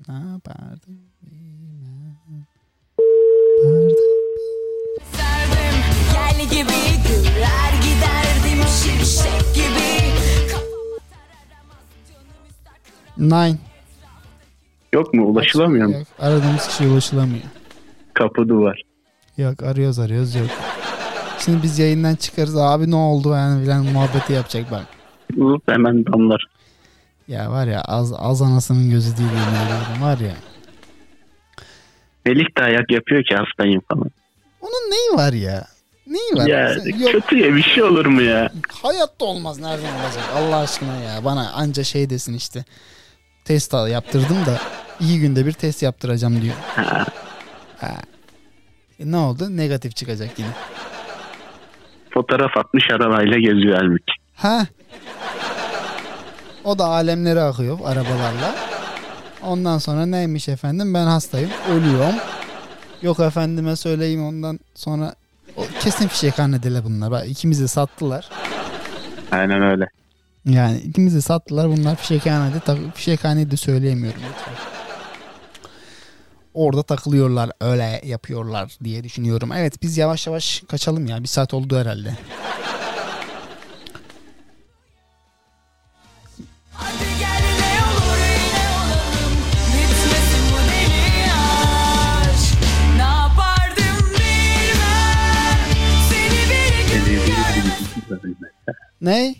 Ne yapardım bilmem. Yapardım. Serdim gel gibi güler giderdim şimşek gibi. Nine. Yok mu? Ulaşılamıyor mu? Yok, Aradığımız kişiye ulaşılamıyor. Kapı duvar. Yok arıyoruz arıyoruz yok. Şimdi biz yayından çıkarız. Abi ne oldu yani filan muhabbeti yapacak bak Ulup hemen damlar. Ya var ya az, az anasının gözü değil ediyorum var ya Melih de ayak yapıyor ki hastayım falan. Onun neyi var ya Neyi var Ya Yok kötü ya bir şey olur mu ya? hayatta olmaz nereden olacak Allah aşkına ya bana anca şey desin işte Test al- yaptırdım da iyi günde bir test yaptıracağım diyor Ha, Ha. E ne oldu? Negatif çıkacak yine. fotoğraf atmış arabayla geziyor halbuki. Ha. O da alemlere akıyor arabalarla. Ondan sonra neymiş efendim ben hastayım ölüyorum. Yok efendime söyleyeyim ondan sonra o kesin fişekhanedele bunlar. Bak ikimizi sattılar. Aynen öyle. Yani ikimizi sattılar bunlar fişekhanede. Tak- fişekhaneyi de söyleyemiyorum lütfen. Orada takılıyorlar öyle yapıyorlar diye düşünüyorum. Evet biz yavaş yavaş kaçalım ya. Bir saat oldu herhalde. Ne?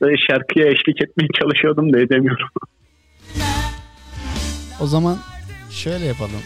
Böyle şarkıya eşlik etmeye çalışıyordum da edemiyorum. O zaman şöyle yapalım.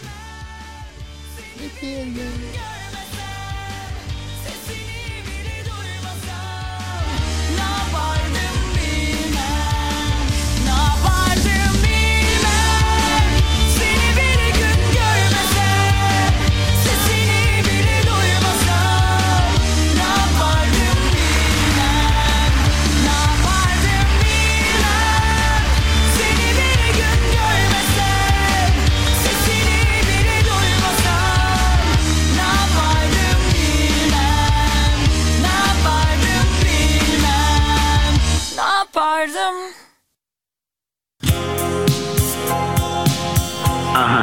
Aha.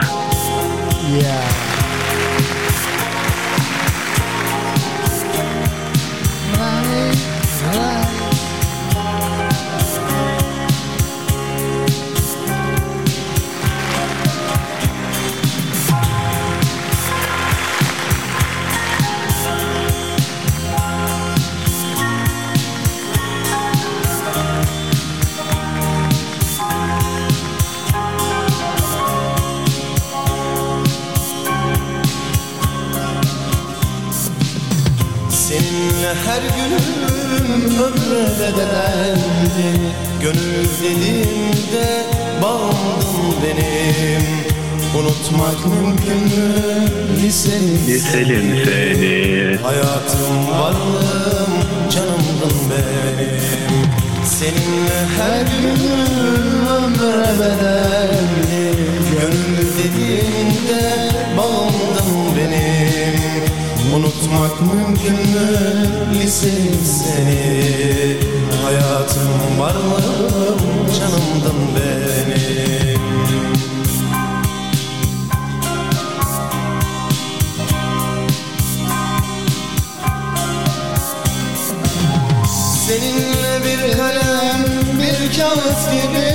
Ya. Seninle her günüm ömre bedeldi Gönül dediğimde bağımdın benim. Unutmak mümkün mü? Liseni Liselim seni. Hayatım varlığım canımdın benim. Seninle her günüm ömre bedeldi Gönül dediğimde bağımdın Unutmak mümkün mü? Lisenim seni. Hayatım varlığım canımdın benim Seninle bir kalem, bir kağıt gibi.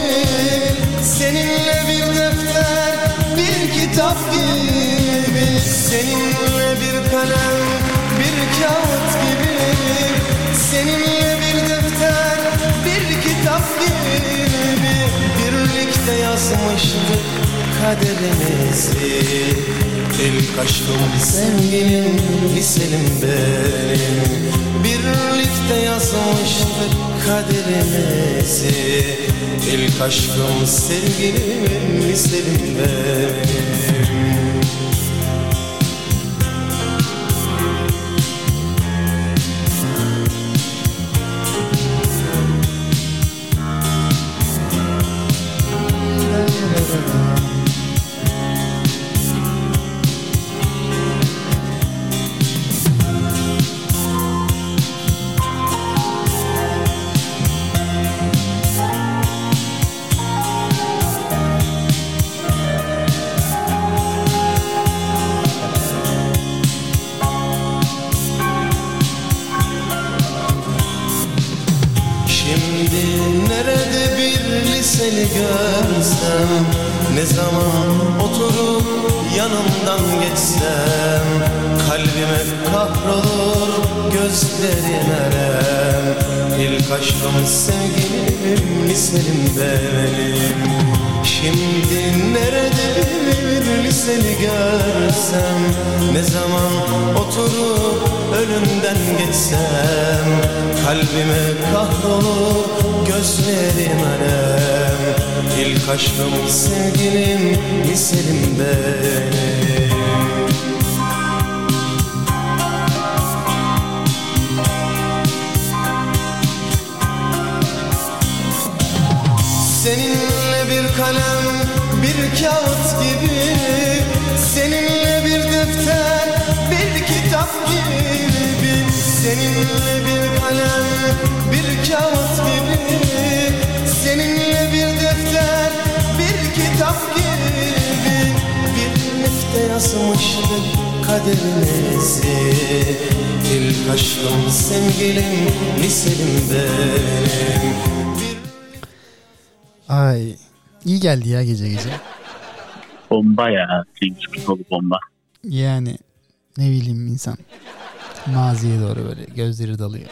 Seninle bir defter, bir kitap gibi Seninle bir kalem, bir kağıt gibi? Seninle bir defter, bir kitap gibi? Birlikte yazmıştık kaderimizi. İlk aşkım sevgilim, liselim benim. Birlikte yazmıştık kaderimizi. İlk aşkım sevgilim, liselim benim. Oturup yanımdan geçsem Kalbime kahrolur gözlerim elem İlk aşkım sevgilim liselim benim. Şimdi nerede liseli görsem? Ne zaman oturup önünden geçsem? Kalbime kahrolur gözlerim alem İlk aşkım sevgilim liselim benim Seninle bir kalem, bir kağıt gibi. Seninle bir defter, bir kitap gibi. Seninle bir kalem, bir kağıt gibi. Seninle bir bir gibi Birlikte yazmıştık kaderimizi İlk aşkım sevgilim, liselim benim Bir Ay iyi geldi ya gece gece. Bomba ya. Cengiz Kurtoğlu bomba. Yani ne bileyim insan maziye doğru böyle gözleri dalıyor.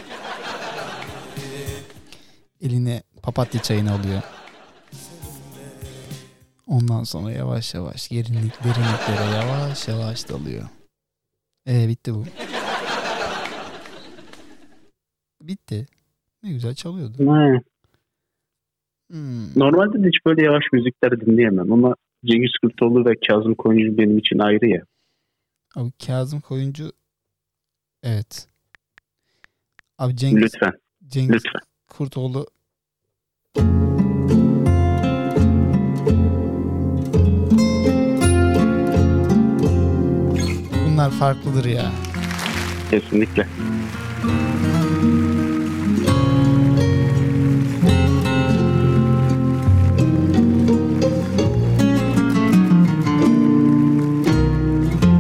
Eline papatya çayını alıyor. Ondan sonra yavaş yavaş derinlik, derinliklere yavaş yavaş dalıyor. E bitti bu. Bitti. Ne güzel çalıyordu. Hmm. Normalde de hiç böyle yavaş müzikler dinleyemem ama Cengiz Kurtoğlu ve Kazım Koyuncu benim için ayrı ya. Abi Kazım Koyuncu evet. Abi Cengiz, Lütfen, Cengiz lütfen. Kurtoğlu Bunlar farklıdır ya. Kesinlikle.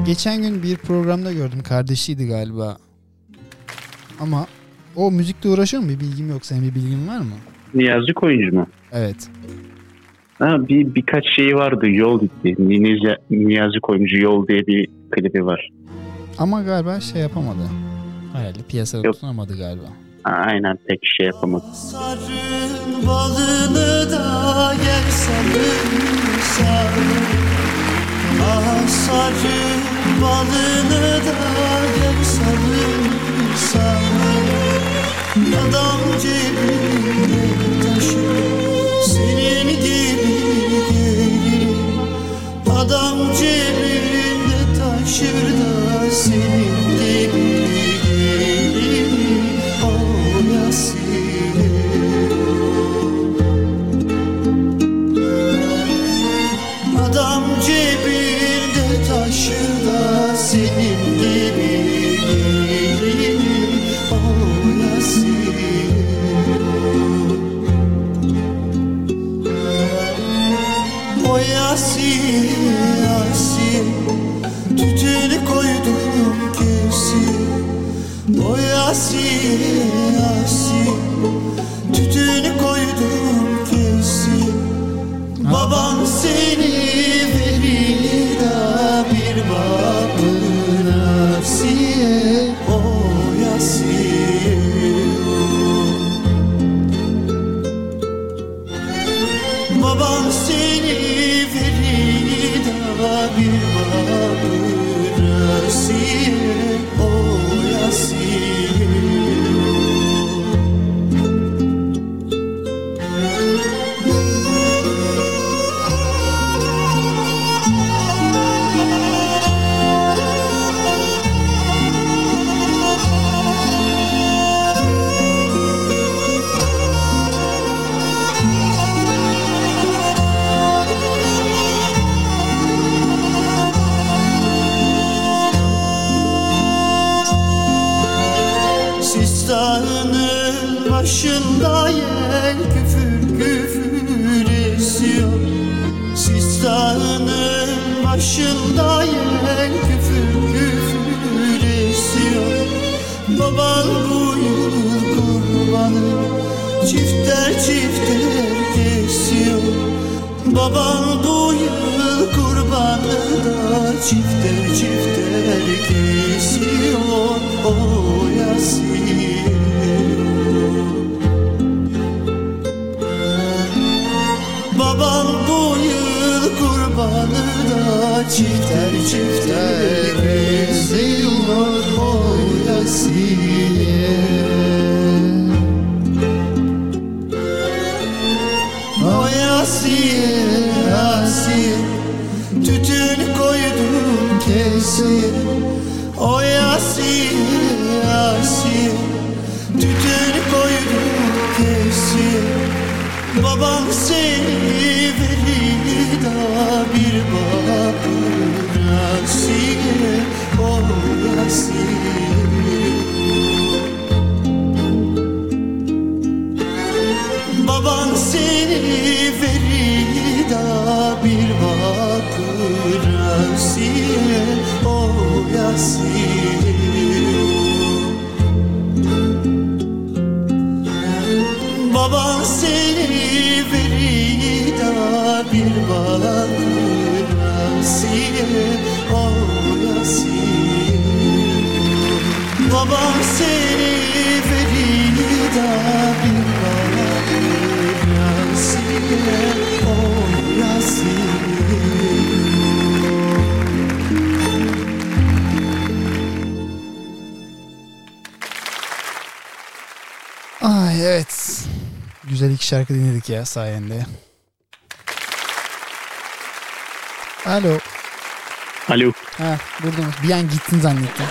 Geçen gün bir programda gördüm. Kardeşiydi galiba. Ama o müzikle uğraşıyor mu? Bir bilgim yok. Senin bir bilgin var mı? Niyazi Koyuncu mu? Evet. Ha, bir birkaç şeyi vardı. Yol gitti. Niyazi, Niyazi Koyuncu Yol diye bir klibi var. Ama galiba şey yapamadı. Herhalde piyasada Yok. tutunamadı galiba. Aynen pek şey yapamadı. Sarın balını da gel sarımsak Ah sarın balını da gel sarımsak Adam cebinde taşır senin gibi gelir Adam cebinde taşır da senin O Yasin, Yasin. Tütünü koydum kesin. Baban seni Yel küfür küfür esiyor. Baban bu yıl kurbanı çifter çifter kesiyor. Baban bu yıl kurbanı da çifter çifter kesiyor O Yasin Babam bu yıl kurbanı çifter çifter kesiyor Babam seni verir da bir bakır Asiye o Yasin Ay evet. Güzel iki şarkı dinledik ya sayende. Alo. Alo. Ha burada mı? Bir an gittin zannettim.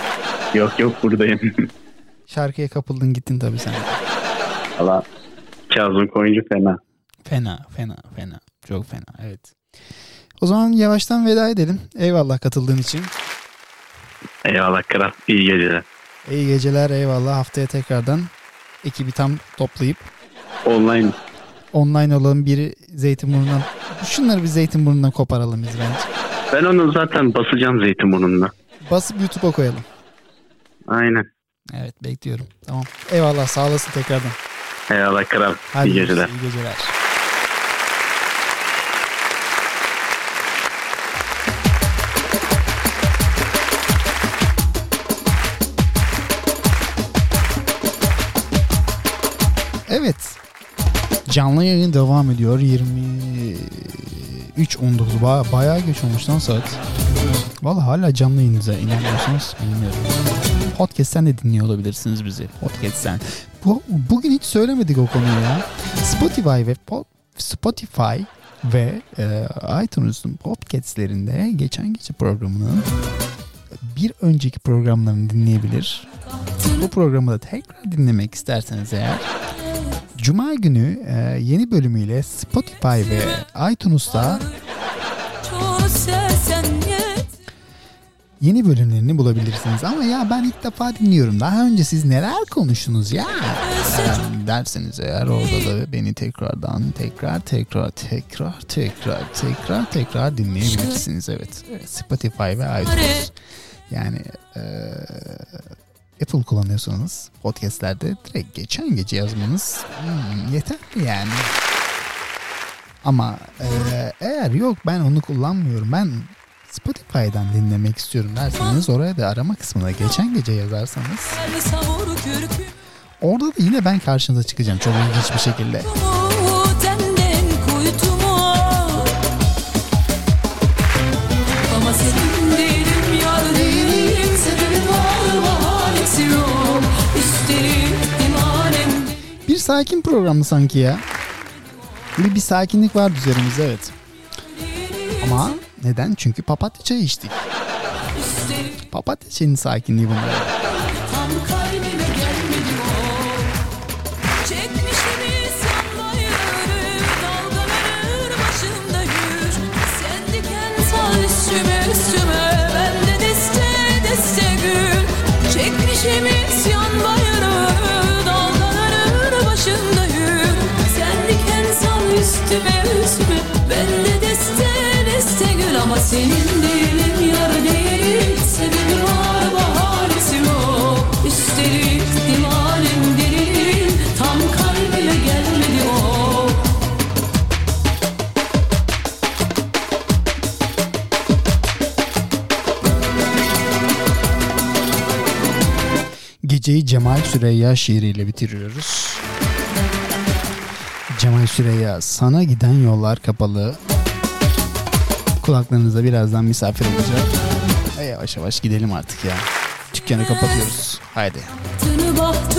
Yok yok buradayım. Şarkıya kapıldın gittin tabii sen. Valla Kazım Koyuncu fena. Fena fena fena. Çok fena evet. O zaman yavaştan veda edelim. Eyvallah katıldığın için. Eyvallah kral. İyi geceler. İyi geceler eyvallah. Haftaya tekrardan ekibi tam toplayıp Online online olalım. Biri Zeytinburnu'ndan. Şunları bir Zeytinburnu'ndan koparalım biz bence. Ben onu zaten basacağım Zeytinburnu'nda. Basıp YouTube'a koyalım. Aynen. Evet bekliyorum. Tamam. Eyvallah sağ olasın tekrardan. Eyvallah kral. Hadi İyi geceler. iyi geceler. Evet. Canlı yayın devam ediyor. 23.19 ba bayağı geç olmuş lan saat. Vallahi hala canlı yayınıza inanmıyorsanız bilmiyorum. Podcast'ten de dinliyor olabilirsiniz bizi. Podcast'ten. Bu, bugün hiç söylemedik o konuyu ya. Spotify ve po- Spotify ve e, iTunes'un podcastlerinde geçen gece programının bir önceki programlarını dinleyebilir. Bu programı da tekrar dinlemek isterseniz eğer Cuma günü e, yeni bölümüyle Spotify ve iTunes'ta yeni bölümlerini bulabilirsiniz. Ama ya ben ilk defa dinliyorum. Daha önce siz neler konuştunuz ya? Yani derseniz eğer orada da beni tekrardan tekrar tekrar tekrar tekrar tekrar tekrar dinleyebilirsiniz. Evet. Evet, Spotify ve iTunes. Yani eee, Apple kullanıyorsanız podcastlerde direkt geçen gece yazmanız hmm, yeterli yani. Ama eee, eğer yok ben onu kullanmıyorum ben Spotify'dan dinlemek istiyorum derseniz oraya da arama kısmına geçen gece yazarsanız orada da yine ben karşınıza çıkacağım çok ilginç bir şekilde. Var Bir sakin programdı sanki ya. Bir, bir sakinlik vardı üzerimizde evet. Ama neden? Çünkü papatya çayı içtik. Papatya çayının sakinliği bunlar. Senin değilim yar değilim Sebebi var bahanesi yok Üstelik divanim delilim Tam kalbime gelmedi o. Geceyi Cemal Süreyya şiiriyle bitiriyoruz. Cemal Süreyya sana giden yollar kapalı. Kulaklarınızda birazdan misafir olacak. E, yavaş yavaş gidelim artık ya. Dükkanı kapatıyoruz. Haydi. Bahtını bahtını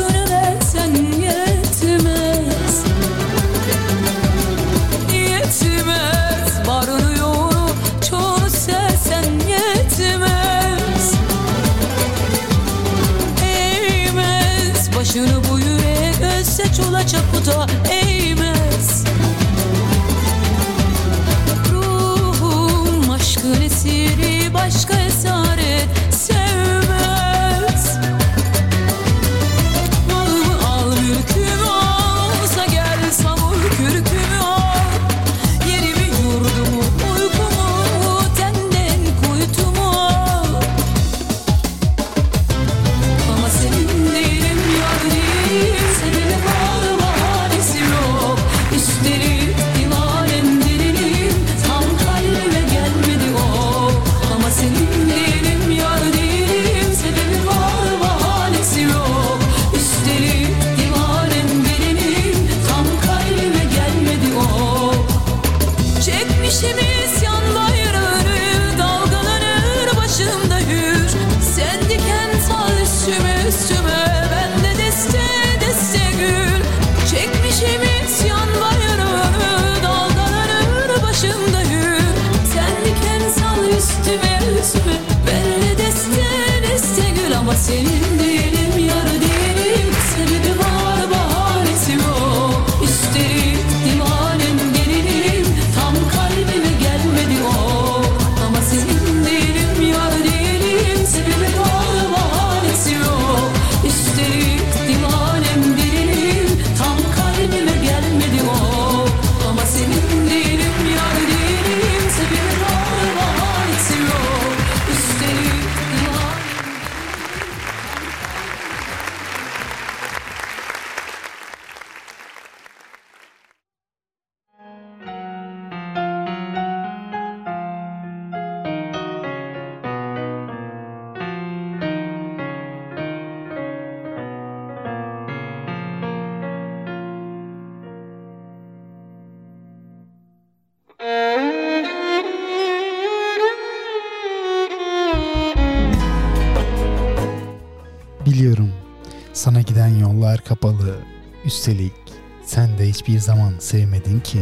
hiçbir zaman sevmedin ki.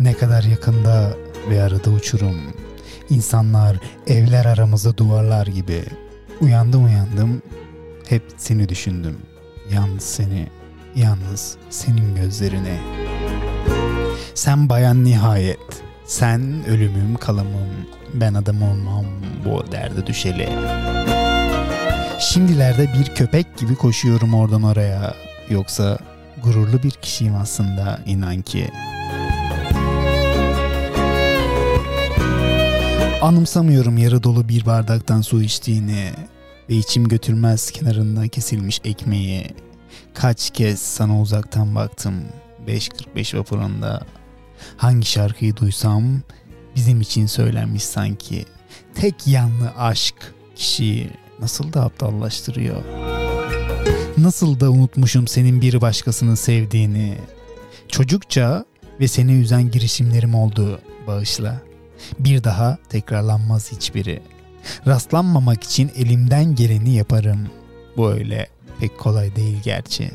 Ne kadar yakında ve arada uçurum. İnsanlar evler aramızda duvarlar gibi. Uyandım uyandım hep seni düşündüm. Yalnız seni, yalnız senin gözlerini. Sen bayan nihayet. Sen ölümüm kalamım. Ben adam olmam bu derde düşeli. Şimdilerde bir köpek gibi koşuyorum oradan oraya. Yoksa gururlu bir kişiyim aslında inan ki. Anımsamıyorum yarı dolu bir bardaktan su içtiğini ve içim götürmez kenarında kesilmiş ekmeği. Kaç kez sana uzaktan baktım 5.45 vapurunda. Hangi şarkıyı duysam bizim için söylenmiş sanki. Tek yanlı aşk kişiyi nasıl da aptallaştırıyor. Nasıl da unutmuşum senin bir başkasını sevdiğini. Çocukça ve seni üzen girişimlerim oldu bağışla. Bir daha tekrarlanmaz hiçbiri. Rastlanmamak için elimden geleni yaparım. Bu öyle pek kolay değil gerçi.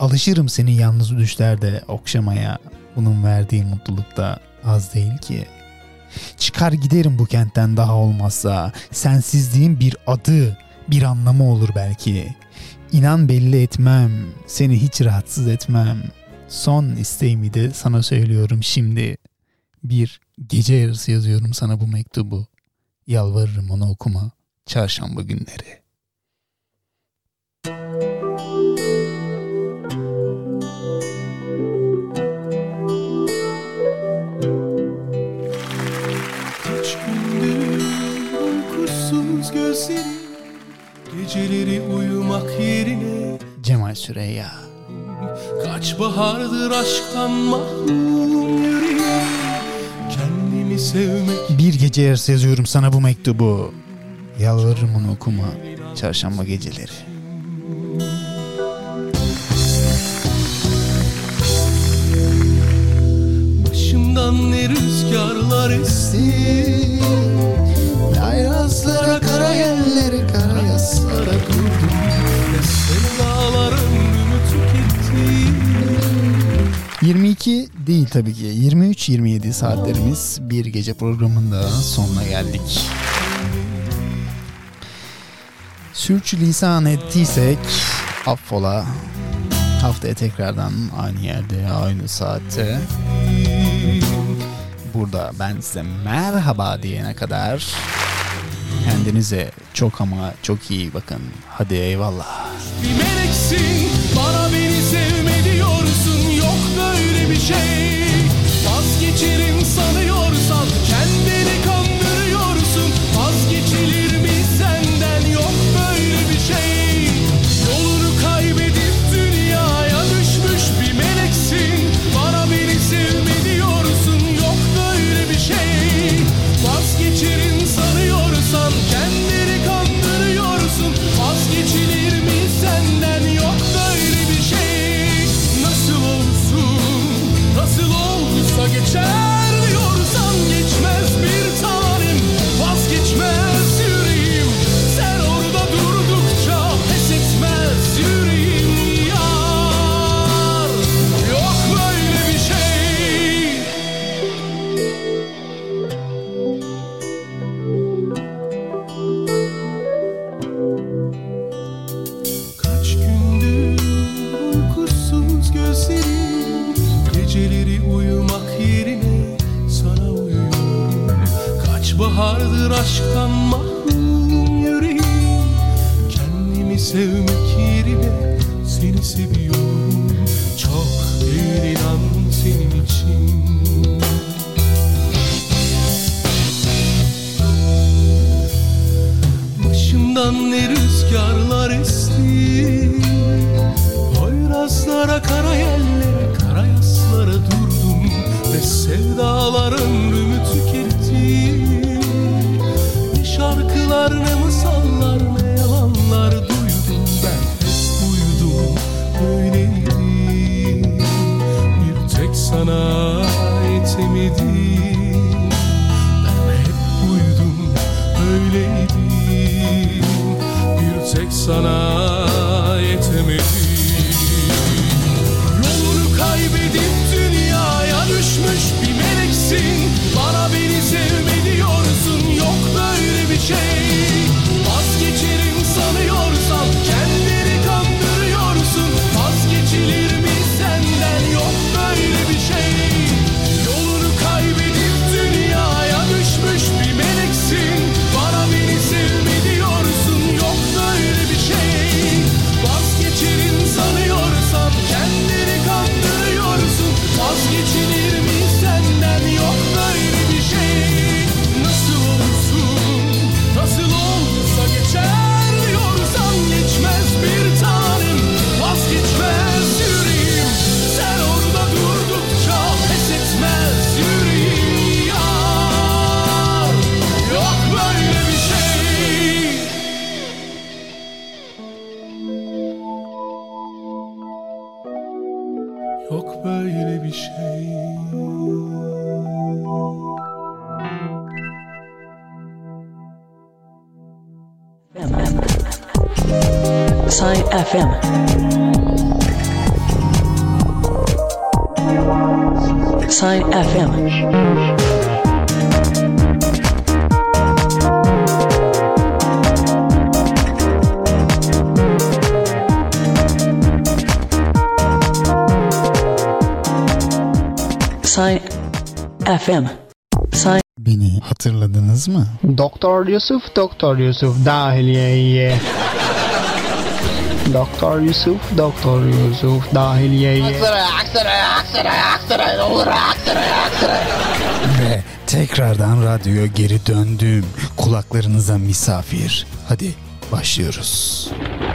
Alışırım seni yalnız düşlerde okşamaya. Bunun verdiği mutluluk da az değil ki. Çıkar giderim bu kentten daha olmazsa. Sensizliğin bir adı, bir anlamı olur belki. İnan belli etmem, seni hiç rahatsız etmem. Son isteğimi de sana söylüyorum şimdi. Bir gece yarısı yazıyorum sana bu mektubu. Yalvarırım onu okuma. Çarşamba günleri. Kaç geceleri uyumak yerine Cemal Süreyya. Kaç bahardır aşktan mahrum yüreğe Kendimi sevmek. Bir gece yarısı yazıyorum sana bu mektubu. Yalvarırım onu okuma. Çarşamba geceleri. Başımdan ne rüzgarlar esti. Ayazlara kara yerleri kara yaslara kurdum senin dağların ümü tüketti 22 değil tabii ki. 23-27 saatlerimiz bir gece programında sonuna geldik. Sürçülisan ettiysek affola. Haftaya tekrardan aynı yerde, aynı saatte. Burada ben size merhaba diyene kadar Kendinize çok ama çok iyi bakın. Hadi eyvallah. Bir meleksin bana FM. Sign FM. Sign FM. Sign Beni hatırladınız mı? Doktor Yusuf, Doktor Yusuf dahiliyeye. Doktor Yusuf, Doktor Yusuf dahiliyeye. Aksaray, Aksaray, Aksaray, Aksaray, olur Aksaray, Aksaray. Ve tekrardan radyoya geri döndüm. Kulaklarınıza misafir. Hadi başlıyoruz. Müzik